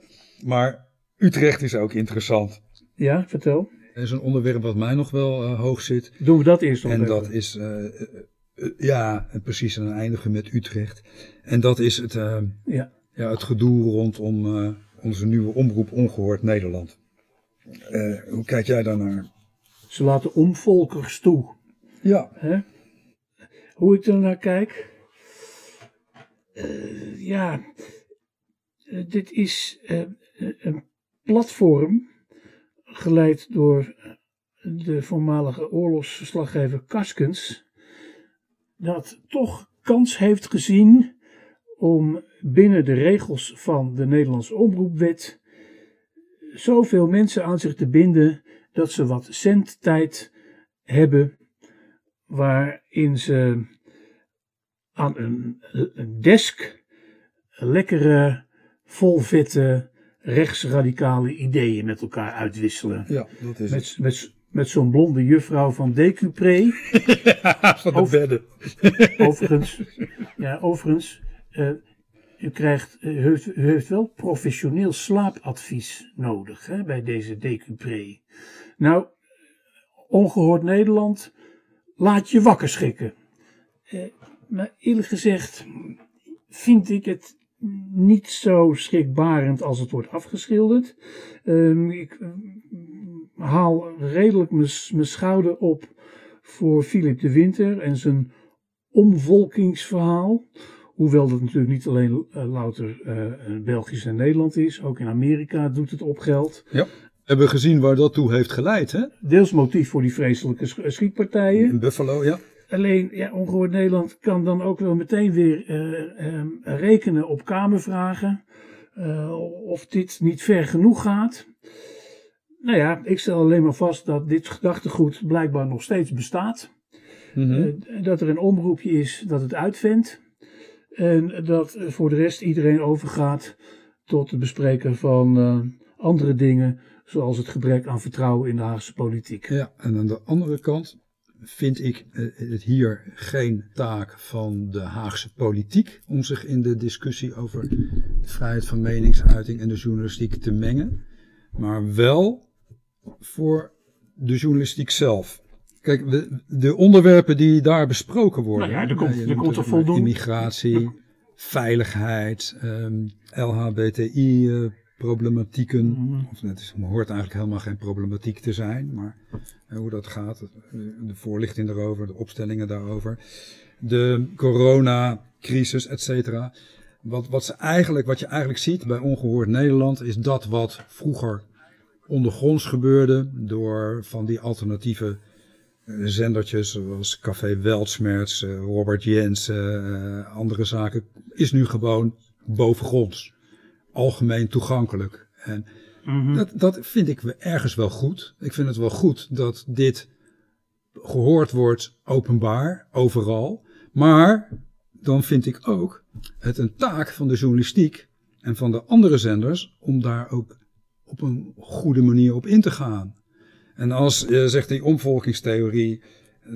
Maar Utrecht is ook interessant. Ja, vertel. Er is een onderwerp wat mij nog wel hoog zit. Doen we dat eerst nog En dat is, ja, precies, en dan eindigen met Utrecht. En dat is het, ja. Ja, het gedoe rondom onze nieuwe omroep Ongehoord Nederland. Uh, hoe kijk jij daar naar? Ze laten omvolkers toe. Ja. Hè? Hoe ik er naar kijk? Uh, ja, uh, dit is een platform geleid door de voormalige oorlogsverslaggever Kaskens, dat toch kans heeft gezien om binnen de regels van de Nederlandse omroepwet zoveel mensen aan zich te binden dat ze wat zendtijd hebben waarin ze aan een, een desk lekkere, volvette, rechtsradicale ideeën met elkaar uitwisselen. Ja, dat is met, het. Met, met zo'n blonde juffrouw van Decupré. <laughs> van de bedden. <laughs> overigens, ja, overigens uh, u, krijgt, u, heeft, u heeft wel professioneel slaapadvies nodig hè, bij deze decupré. Nou, ongehoord Nederland, laat je wakker schrikken. Eh, maar eerlijk gezegd vind ik het niet zo schrikbarend als het wordt afgeschilderd. Uh, ik uh, haal redelijk mijn schouder op voor Philip de Winter en zijn omvolkingsverhaal. Hoewel dat natuurlijk niet alleen uh, louter uh, Belgisch en Nederland is. Ook in Amerika doet het op geld. Ja. Hebben we gezien waar dat toe heeft geleid, hè? Deels motief voor die vreselijke schietpartijen. In Buffalo, ja. Alleen, ja, ongehoord Nederland kan dan ook wel meteen weer uh, rekenen op kamervragen. of dit niet ver genoeg gaat. Nou ja, ik stel alleen maar vast dat dit gedachtegoed blijkbaar nog steeds bestaat. Mm -hmm. dat er een omroepje is dat het uitvindt. En dat voor de rest iedereen overgaat tot het bespreken van andere dingen, zoals het gebrek aan vertrouwen in de Haagse politiek. Ja, en aan de andere kant vind ik het hier geen taak van de Haagse politiek om zich in de discussie over de vrijheid van meningsuiting en de journalistiek te mengen, maar wel voor de journalistiek zelf. Kijk, de, de, onderwerpen die daar besproken worden. Nou ja, er komt, er komt er voldoende. Immigratie, veiligheid, um, LHBTI-problematieken. Mm -hmm. Het hoort eigenlijk helemaal geen problematiek te zijn, maar uh, hoe dat gaat. De voorlichting daarover, de opstellingen daarover. De coronacrisis, et cetera. Wat, wat, ze eigenlijk, wat je eigenlijk ziet bij Ongehoord Nederland is dat wat vroeger ondergronds gebeurde door van die alternatieve zendertjes zoals Café Weltsmerts, eh, Robert Jensen, andere zaken, is nu gewoon bovengronds. Algemeen toegankelijk. En mm -hmm. dat, dat vind ik ergens wel goed. Ik vind het wel goed dat dit gehoord wordt openbaar, overal. Maar dan vind ik ook het een taak van de journalistiek en van de andere zenders om daar ook op een goede manier op in te gaan. En als je zegt die omvolkingstheorie,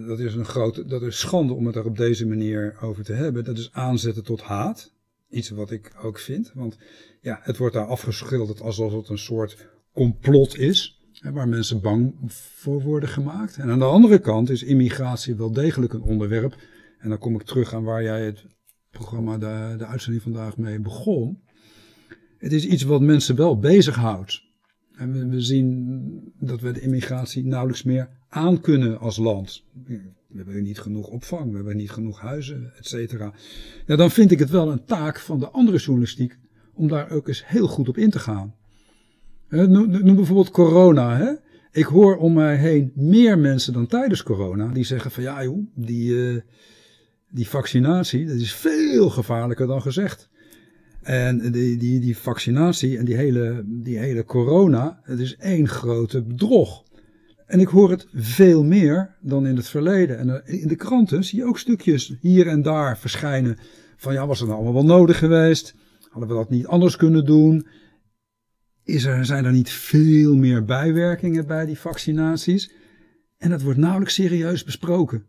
dat is een grote, dat is schande om het er op deze manier over te hebben. Dat is aanzetten tot haat. Iets wat ik ook vind. Want ja, het wordt daar afgeschilderd alsof het een soort complot is. Hè, waar mensen bang voor worden gemaakt. En aan de andere kant is immigratie wel degelijk een onderwerp. En dan kom ik terug aan waar jij het programma, de, de uitzending vandaag mee begon. Het is iets wat mensen wel bezighoudt. En we, we zien dat we de immigratie nauwelijks meer aankunnen als land. We hebben niet genoeg opvang, we hebben niet genoeg huizen, et cetera. Ja, dan vind ik het wel een taak van de andere journalistiek om daar ook eens heel goed op in te gaan. Noem, bijvoorbeeld corona. Hè? Ik hoor om mij heen meer mensen dan tijdens corona die zeggen van ja joh, die, uh, die vaccinatie dat is veel gevaarlijker dan gezegd. En die, die, die vaccinatie en die hele, die hele corona, het is één grote bedrog. En ik hoor het veel meer dan in het verleden. En in de kranten zie je ook stukjes hier en daar verschijnen van ja, was het nou allemaal wel nodig geweest? Hadden we dat niet anders kunnen doen? Is er, zijn er niet veel meer bijwerkingen bij die vaccinaties? En dat wordt nauwelijks serieus besproken.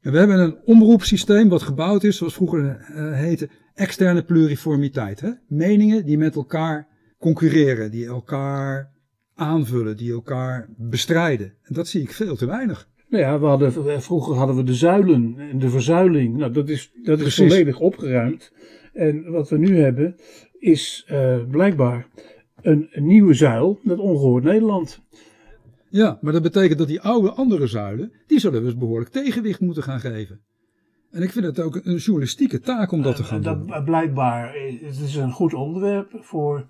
En we hebben een omroepsysteem wat gebouwd is, zoals vroeger uh, heette, externe pluriformiteit. Hè? Meningen die met elkaar concurreren, die elkaar aanvullen, die elkaar bestrijden. En dat zie ik veel te weinig. Nou ja, we hadden, vroeger hadden we de zuilen en de verzuiling. Nou, dat is, dat is volledig opgeruimd. En wat we nu hebben is uh, blijkbaar een, een, nieuwe zuil, dat ongehoord Nederland. Ja, maar dat betekent dat die oude andere zuilen, die zullen we dus behoorlijk tegenwicht moeten gaan geven. En ik vind het ook een journalistieke taak om dat te gaan dat, doen. Blijkbaar, het is een goed onderwerp voor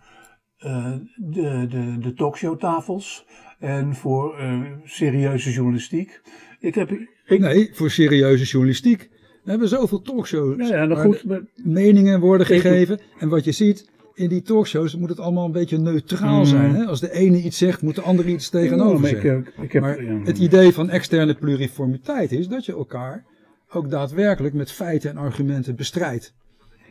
uh, de, de, de talkshowtafels en voor uh, serieuze journalistiek. Ik heb, ik... Nee, voor serieuze journalistiek. We hebben zoveel talkshows ja, ja, nou goed, maar... meningen worden gegeven. En wat je ziet in die talkshows moet het allemaal een beetje neutraal mm. zijn. Hè? Als de ene iets zegt, moet de andere iets tegenover ja, zeggen. Ik, ik heb, maar het idee van externe pluriformiteit is dat je elkaar ook daadwerkelijk met feiten en argumenten bestrijdt.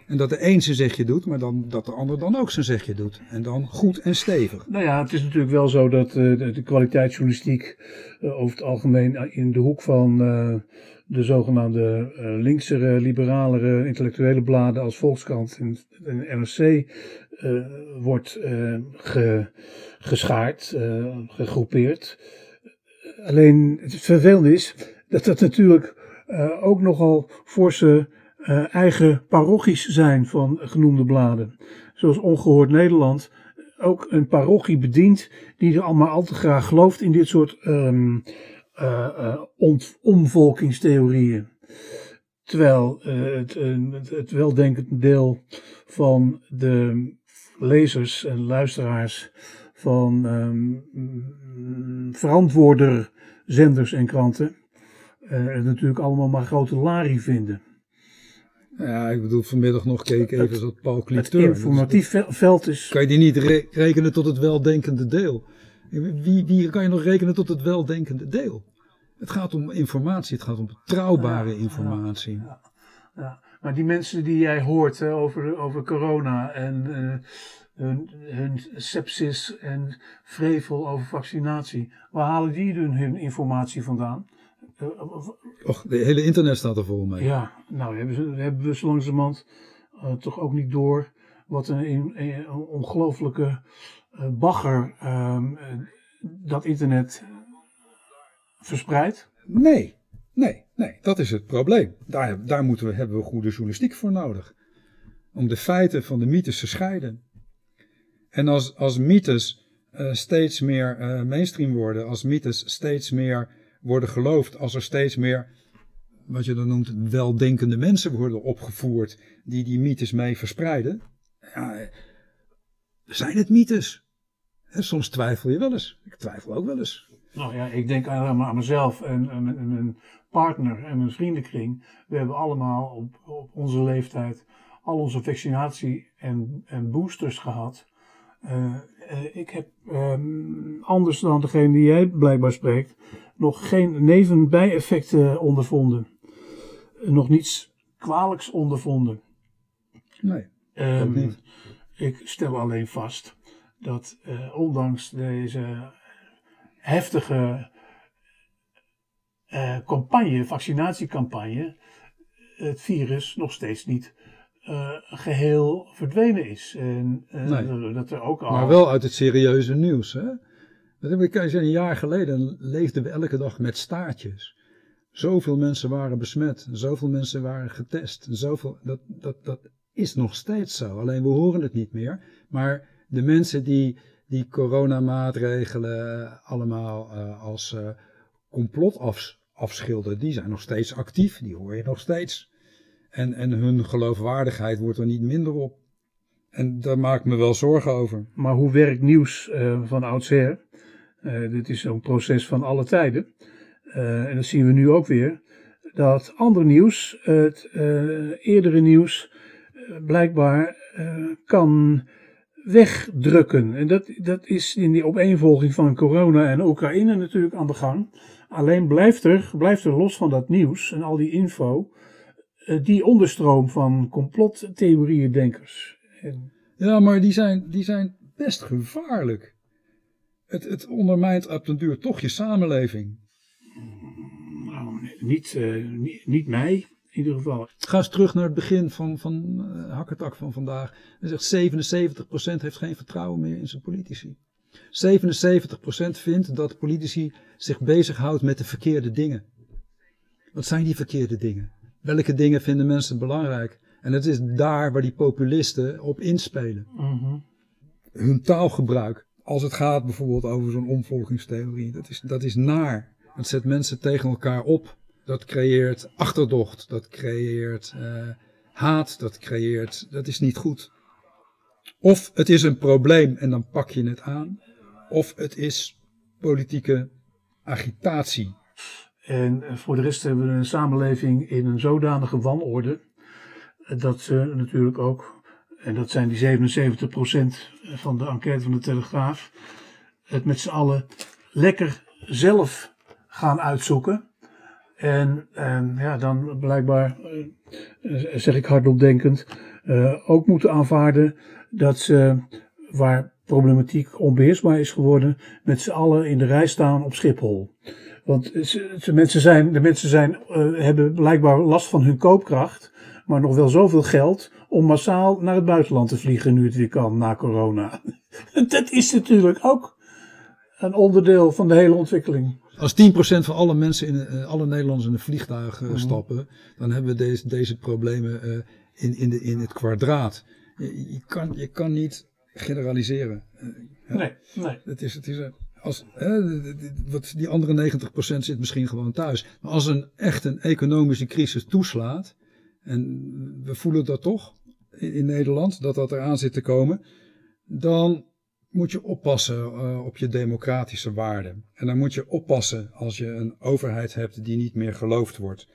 En dat de een zijn zegje doet, maar dan, dat de ander dan ook zijn zegje doet. En dan goed en stevig. Nou ja, het is natuurlijk wel zo dat uh, de, de kwaliteitsjournalistiek uh, over het algemeen in de hoek van de zogenaamde linksere, liberalere, intellectuele bladen als Volkskrant en, en NRC wordt ge, geschaard, gegroepeerd. Alleen het vervelende is dat dat natuurlijk ook nogal forse uh, eigen parochies zijn van genoemde bladen. Zoals Ongehoord Nederland ook een parochie bedient die er allemaal al te graag gelooft in dit soort um, uh, uh, omvolkingstheorieën. Terwijl het, het, het weldenkend deel van de lezers en luisteraars van um, verantwoorder zenders en kranten het natuurlijk allemaal maar grote larie vinden. Ja, ik bedoel, vanmiddag nog keek even wat Paul Cliteur. Het informatief veld is... Kan je die niet re rekenen tot het weldenkende deel? Wie, wie kan je nog rekenen tot het weldenkende deel? Het gaat om informatie, het gaat om betrouwbare ja, informatie. Ja, ja, Maar die mensen die jij hoort hè, over, over corona en uh, hun, hun sepsis en vrevel over vaccinatie, waar halen die hun, hun informatie vandaan? Och, de hele internet staat er vol mee. Ja, nou hebben, ze, hebben we zo langzamerhand uh, toch ook niet door wat een, een, een ongelooflijke uh, bagger uh, dat internet verspreidt. Nee, nee, nee, dat is het probleem. Daar, daar moeten we, hebben we goede journalistiek voor nodig. Om de feiten van de mythes te scheiden. En als, als mythes uh, steeds meer mainstream worden, als mythes steeds meer worden geloofd als er steeds meer, wat je dan noemt, weldenkende mensen worden opgevoerd die die mythes mee verspreiden. Ja, zijn het mythes? soms twijfel je wel eens. Ik twijfel ook wel eens. Nou ja, ik denk aan mezelf en, en, mijn partner en mijn vriendenkring. We hebben allemaal op, op onze leeftijd al onze vaccinatie en, en boosters gehad. Uh, uh, ik heb um, anders dan degene die jij blijkbaar spreekt, nog geen nevenbijeffecten ondervonden. Nog niets kwalijks ondervonden. Nee, Ehm, niet. ik stel alleen vast dat eh, ondanks deze heftige eh, campagne, vaccinatiecampagne, het virus nog steeds niet eh, geheel verdwenen is. En eh, Nee. dat er ook al. Maar wel uit het serieuze nieuws. Hè? Dat heb ik een jaar geleden leefden we elke dag met staartjes. Zoveel mensen waren besmet, zoveel mensen waren getest. Dat, dat, dat is nog steeds zo. Alleen we horen het niet meer. Maar de mensen die die coronamaatregelen allemaal eh, als eh, complot afs- afschilderen, die zijn nog steeds actief. Die hoor je nog steeds. En, en hun geloofwaardigheid wordt er niet minder op. En daar maak ik me wel zorgen over. Maar hoe werkt nieuws eh, van oudsher? Eh, dit is zo'n proces van alle tijden. Eh, en dat zien we nu ook weer. Dat ander nieuws, het eh, eerdere nieuws, blijkbaar kan wegdrukken. En dat, dat is in die opeenvolging van corona en Oekraïne natuurlijk aan de gang. Alleen blijft er, blijft er los van dat nieuws en al die info, die onderstroom van complottheorieën denkers. En Ja, maar die zijn, die zijn best gevaarlijk. Het, het ondermijnt op den duur toch je samenleving. Nou, niet, eh, niet, niet mij, in ieder geval. Ga eens terug naar het begin van, van eh, Hakkertak van vandaag. Hij zegt 77% heeft geen vertrouwen meer in zijn politici. 77% vindt dat politici zich bezighoudt met de verkeerde dingen. Wat zijn die verkeerde dingen? Welke dingen vinden mensen belangrijk? En het is daar waar die populisten op inspelen. Mhm. hun taalgebruik. Als het gaat bijvoorbeeld over zo'n omvolkingstheorie. Dat is, dat is naar. Dat zet mensen tegen elkaar op. Dat creëert achterdocht. Dat creëert eh, haat. Dat creëert. Dat is niet goed. Of het is een probleem en dan pak je het aan. Of het is politieke agitatie. En eh, voor de rest hebben we een samenleving in een zodanige wanorde. eh, Dat ze natuurlijk ook, en dat zijn die 77% van de enquête van de Telegraaf, het met z'n allen lekker zelf gaan uitzoeken. En, ja, dan blijkbaar, eh, zeg ik hardop denkend, eh, ook moeten aanvaarden dat ze, waar problematiek onbeheersbaar is geworden, met z'n allen in de rij staan op Schiphol. Want ze mensen zijn, de mensen zijn, eh, hebben blijkbaar last van hun koopkracht, maar nog wel zoveel geld om massaal naar het buitenland te vliegen nu het weer kan na corona. <laughs> Dat is natuurlijk ook een onderdeel van de hele ontwikkeling. Als 10% van alle mensen, in, eh, alle Nederlanders in een vliegtuig Mhm. eh, stappen, dan hebben we deze, deze problemen eh, in, in, de, in het kwadraat. Je, je, kan, je kan niet generaliseren. Ja. Nee, nee. Het is, het is als, hè, wat, die andere 90% zit misschien gewoon thuis. Maar als een echt een economische crisis toeslaat, en we voelen dat toch in, Nederland, dat dat eraan zit te komen, dan moet je oppassen eh, op je democratische waarden. En dan moet je oppassen als je een overheid hebt die niet meer geloofd wordt.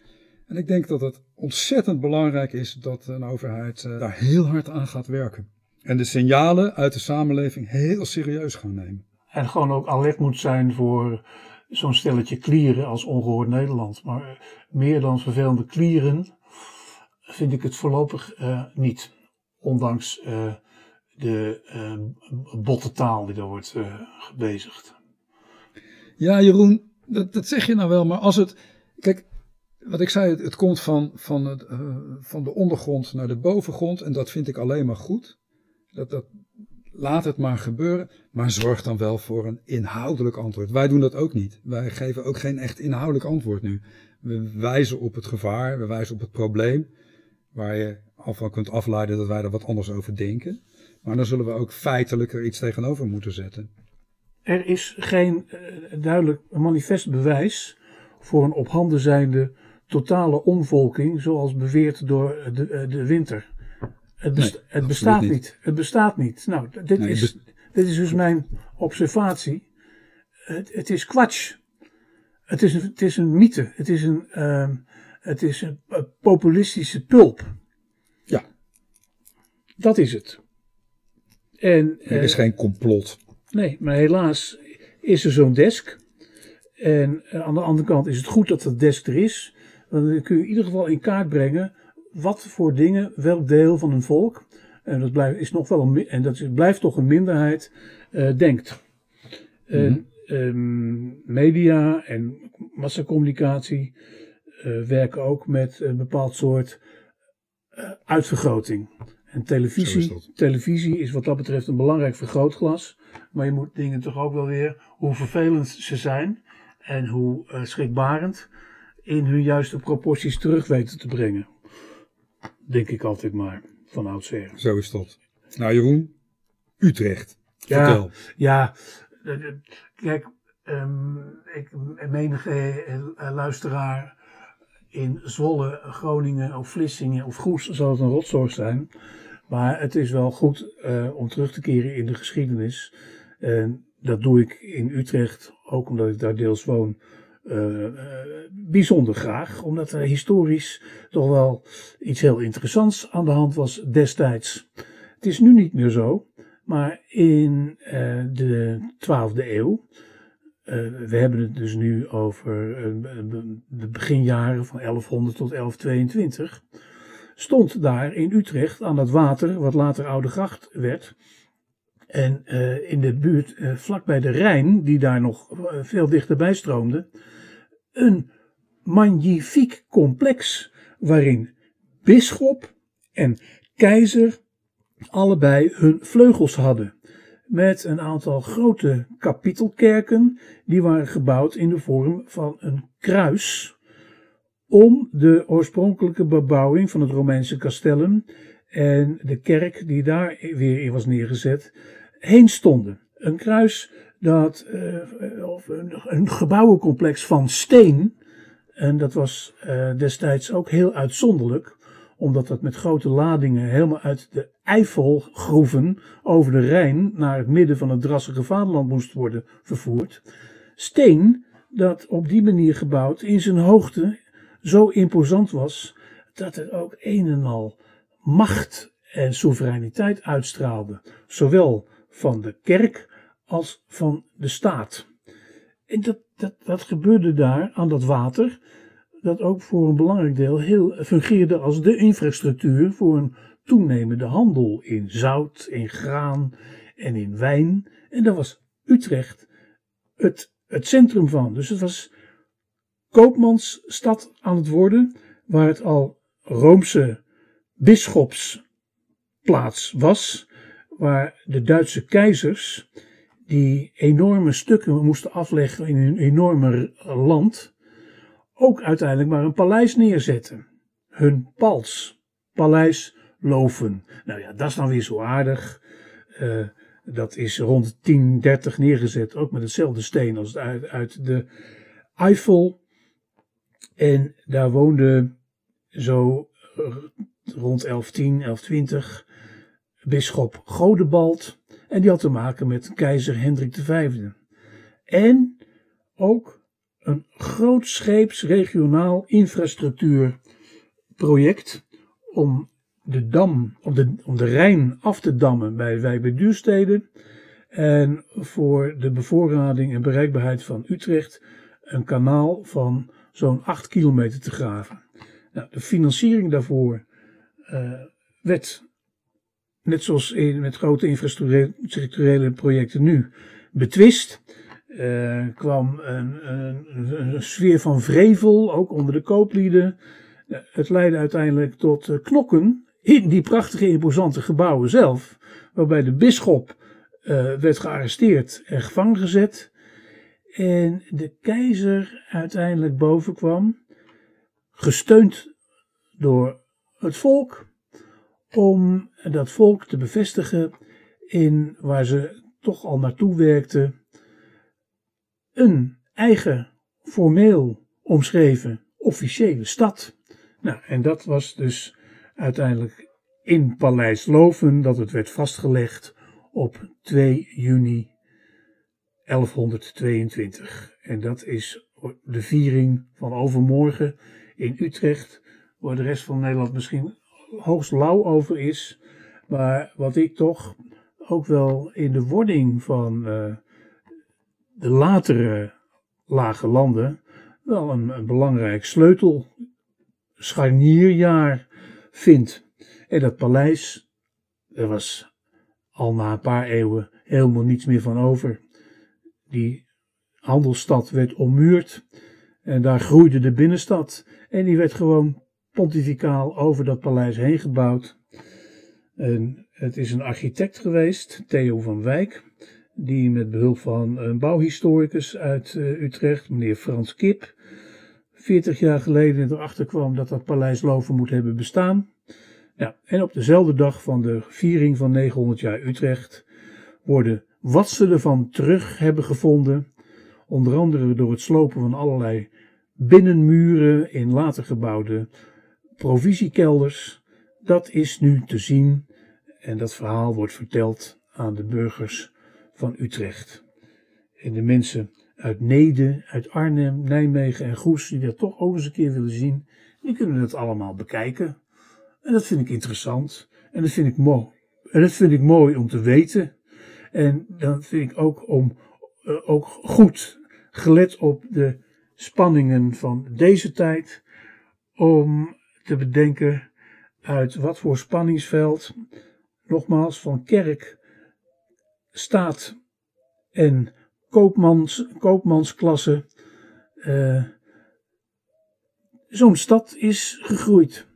En ik denk dat het ontzettend belangrijk is dat een overheid eh, daar heel hard aan gaat werken. En de signalen uit de samenleving heel serieus gaan nemen. En gewoon ook alert moet zijn voor zo'n stelletje klieren als ongehoord Nederland. Maar meer dan vervelende klieren vind ik het voorlopig eh, niet. Ondanks eh, de eh, botte taal die daar wordt gebezigd. Ja, Jeroen, dat, dat zeg je nou wel, maar als het. Kijk, wat ik zei, het, komt van, van, het, van de ondergrond naar de bovengrond en dat vind ik alleen maar goed. Dat, dat, laat het maar gebeuren, maar zorg dan wel voor een inhoudelijk antwoord. Wij doen dat ook niet. Wij geven ook geen echt inhoudelijk antwoord nu. We wijzen op het gevaar, we wijzen op het probleem, waar je al van kunt afleiden dat wij er wat anders over denken. Maar dan zullen we ook feitelijk er iets tegenover moeten zetten. Er is geen eh, duidelijk manifest bewijs voor een op handen zijnde totale omvolking, zoals beweerd door de, eh, de winter. Het, Nee, het bestaat niet. niet. Het bestaat niet. Nou, dit, Nee, is, dit is dus mijn observatie. Het, het is kwatsch. Het is, een, het is een mythe. Het is een, ehm, het is een eh, populistische pulp. Ja. Dat is het. En, Er is eh, geen complot. Nee, maar helaas is er zo'n desk. En eh, aan de andere kant is het goed dat dat desk er is. Want dan kun je in ieder geval in kaart brengen wat voor dingen welk deel van een volk, en dat, blijft, is nog wel een, en dat is, blijft toch een minderheid, uh, denkt. En, um, media en massacommunicatie werken ook met een bepaald soort uh, uitvergroting. En televisie, is televisie is wat dat betreft een belangrijk vergrootglas. Maar je moet dingen toch ook wel weer, hoe vervelend ze zijn en hoe uh, schrikbarend, in hun juiste proporties terug weten te brengen. Denk ik altijd maar, van oudsher. Zo is dat. Nou Jeroen, Utrecht. Ja, Vertel. ja kijk, um, ik, menige luisteraar in Zwolle, Groningen of Vlissingen of Goes zal het een rotzorg zijn. Maar het is wel goed uh, om terug te keren in de geschiedenis. En dat doe ik in Utrecht, ook omdat ik daar deels woon, uh, uh, bijzonder graag. Omdat er historisch toch wel iets heel interessants aan de hand was destijds. Het is nu niet meer zo, maar in de 12e eeuw uh, we hebben het dus nu over uh, de beginjaren van 1100 tot 1122. Stond daar in Utrecht aan dat water, wat later Oude Gracht werd. En uh, in de buurt, vlakbij de Rijn, die daar nog veel dichterbij stroomde, een magnifiek complex waarin bisschop en keizer allebei hun vleugels hadden met een aantal grote kapitelkerken, die waren gebouwd in de vorm van een kruis, om de oorspronkelijke bebouwing van het Romeinse castellum en de kerk die daar weer in was neergezet, heen stonden. Een kruis dat, uh, of een, gebouwencomplex van steen, en dat was uh, destijds ook heel uitzonderlijk, omdat dat met grote ladingen helemaal uit de Eifelgroeven over de Rijn naar het midden van het drassige vaderland moest worden vervoerd. Steen dat op die manier gebouwd in zijn hoogte zo imposant was dat het ook een en al macht en soevereiniteit uitstraalde, zowel van de kerk als van de staat. En dat, dat, dat gebeurde daar aan dat water dat ook voor een belangrijk deel heel, fungeerde als de infrastructuur voor een toenemende handel in zout, in graan en in wijn. En daar was Utrecht het, het centrum van. Dus het was koopmansstad aan het worden, waar het al Roomse bisschopsplaats was, waar de Duitse keizers die enorme stukken moesten afleggen in een enorme land, ook uiteindelijk maar een paleis neerzetten. Hun pals, paleis Loven. Nou ja, dat is dan weer zo aardig. Uh, dat is rond 1030 neergezet, ook met hetzelfde steen als uit, uit de Eifel. En daar woonde zo uh, rond 1110, 1120 bisschop Godebald. En die had te maken met keizer Hendrik V. En ook een grootscheeps regionaal infrastructuurproject om de dam, om de, om de Rijn af te dammen bij Wijk bij. En voor de bevoorrading en bereikbaarheid van Utrecht een kanaal van zo'n 8 kilometer te graven. Nou, de financiering daarvoor uh, werd, net zoals in, met grote infrastructurele projecten nu, betwist uh, kwam een, een, een, sfeer van vrevel, ook onder de kooplieden. Uh, het leidde uiteindelijk tot uh, knokken in die prachtige, imposante gebouwen zelf, waarbij de bisschop werd gearresteerd en gevangen gezet. En de keizer uiteindelijk bovenkwam, gesteund door het volk, om dat volk te bevestigen in waar ze toch al naartoe werkten een eigen formeel omschreven officiële stad. Nou, en dat was dus uiteindelijk in Paleis Loven dat het werd vastgelegd op 2 juni 1122. En dat is de viering van overmorgen in Utrecht, waar de rest van Nederland misschien hoogst lauw over is. Maar wat ik toch ook wel in de wording van uh, de latere lage landen wel een, belangrijk sleutel scharnierjaar vindt. En dat paleis, er was al na een paar eeuwen helemaal niets meer van over. Die handelsstad werd ommuurd en daar groeide de binnenstad. En die werd gewoon pontificaal over dat paleis heen gebouwd. En het is een architect geweest, Theo van Wijk, die met behulp van een bouwhistoricus uit eh, Utrecht, meneer Frans Kip, 40 jaar geleden erachter kwam dat dat paleis Loven moet hebben bestaan. Ja, en op dezelfde dag van de viering van 900 jaar Utrecht worden wat ze ervan terug hebben gevonden, onder andere door het slopen van allerlei binnenmuren in later gebouwde provisiekelders, dat is nu te zien en dat verhaal wordt verteld aan de burgers van Utrecht. En de mensen uit Nede, uit Arnhem, Nijmegen en Goes, die dat toch ook eens een keer willen zien, die kunnen het allemaal bekijken. En dat vind ik interessant. En dat vind ik mooi. En dat vind ik mooi om te weten. En dan vind ik ook om uh, ook goed gelet op de spanningen van deze tijd, om te bedenken uit wat voor spanningsveld, nogmaals, van kerk, staat en koopmans, koopmansklasse, uh, zo'n stad is gegroeid.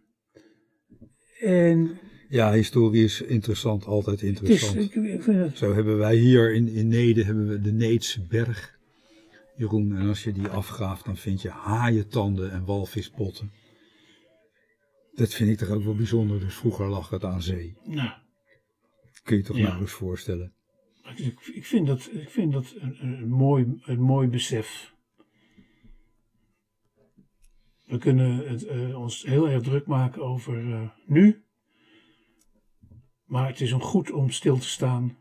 En ja, historie is interessant, altijd interessant. Is, ik, ik het... Zo hebben wij hier in, in Nede hebben we de Needse berg, Jeroen. En als je die afgraaft, dan vind je haaientanden en walvispotten. Dat vind ik toch ook wel bijzonder. Dus vroeger lag het aan zee. Nou. Kun je toch ja. nou eens Ik, ik, vind dat, ik vind dat een, een, mooi, een mooi besef. We kunnen het, uh, ons heel erg druk maken over uh, nu. Maar het is om goed om stil te staan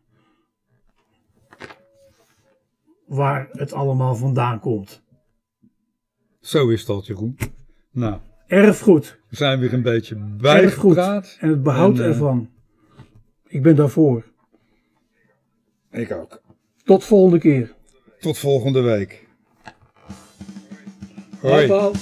waar het allemaal vandaan komt. Zo is dat, Jeroen. Nou. Erfgoed. We zijn weer een beetje bijgepraat. En het behoud en, uh, ervan. Ik ben daarvoor. Ik ook. Tot volgende keer. Tot volgende week. Hoi. Hoi.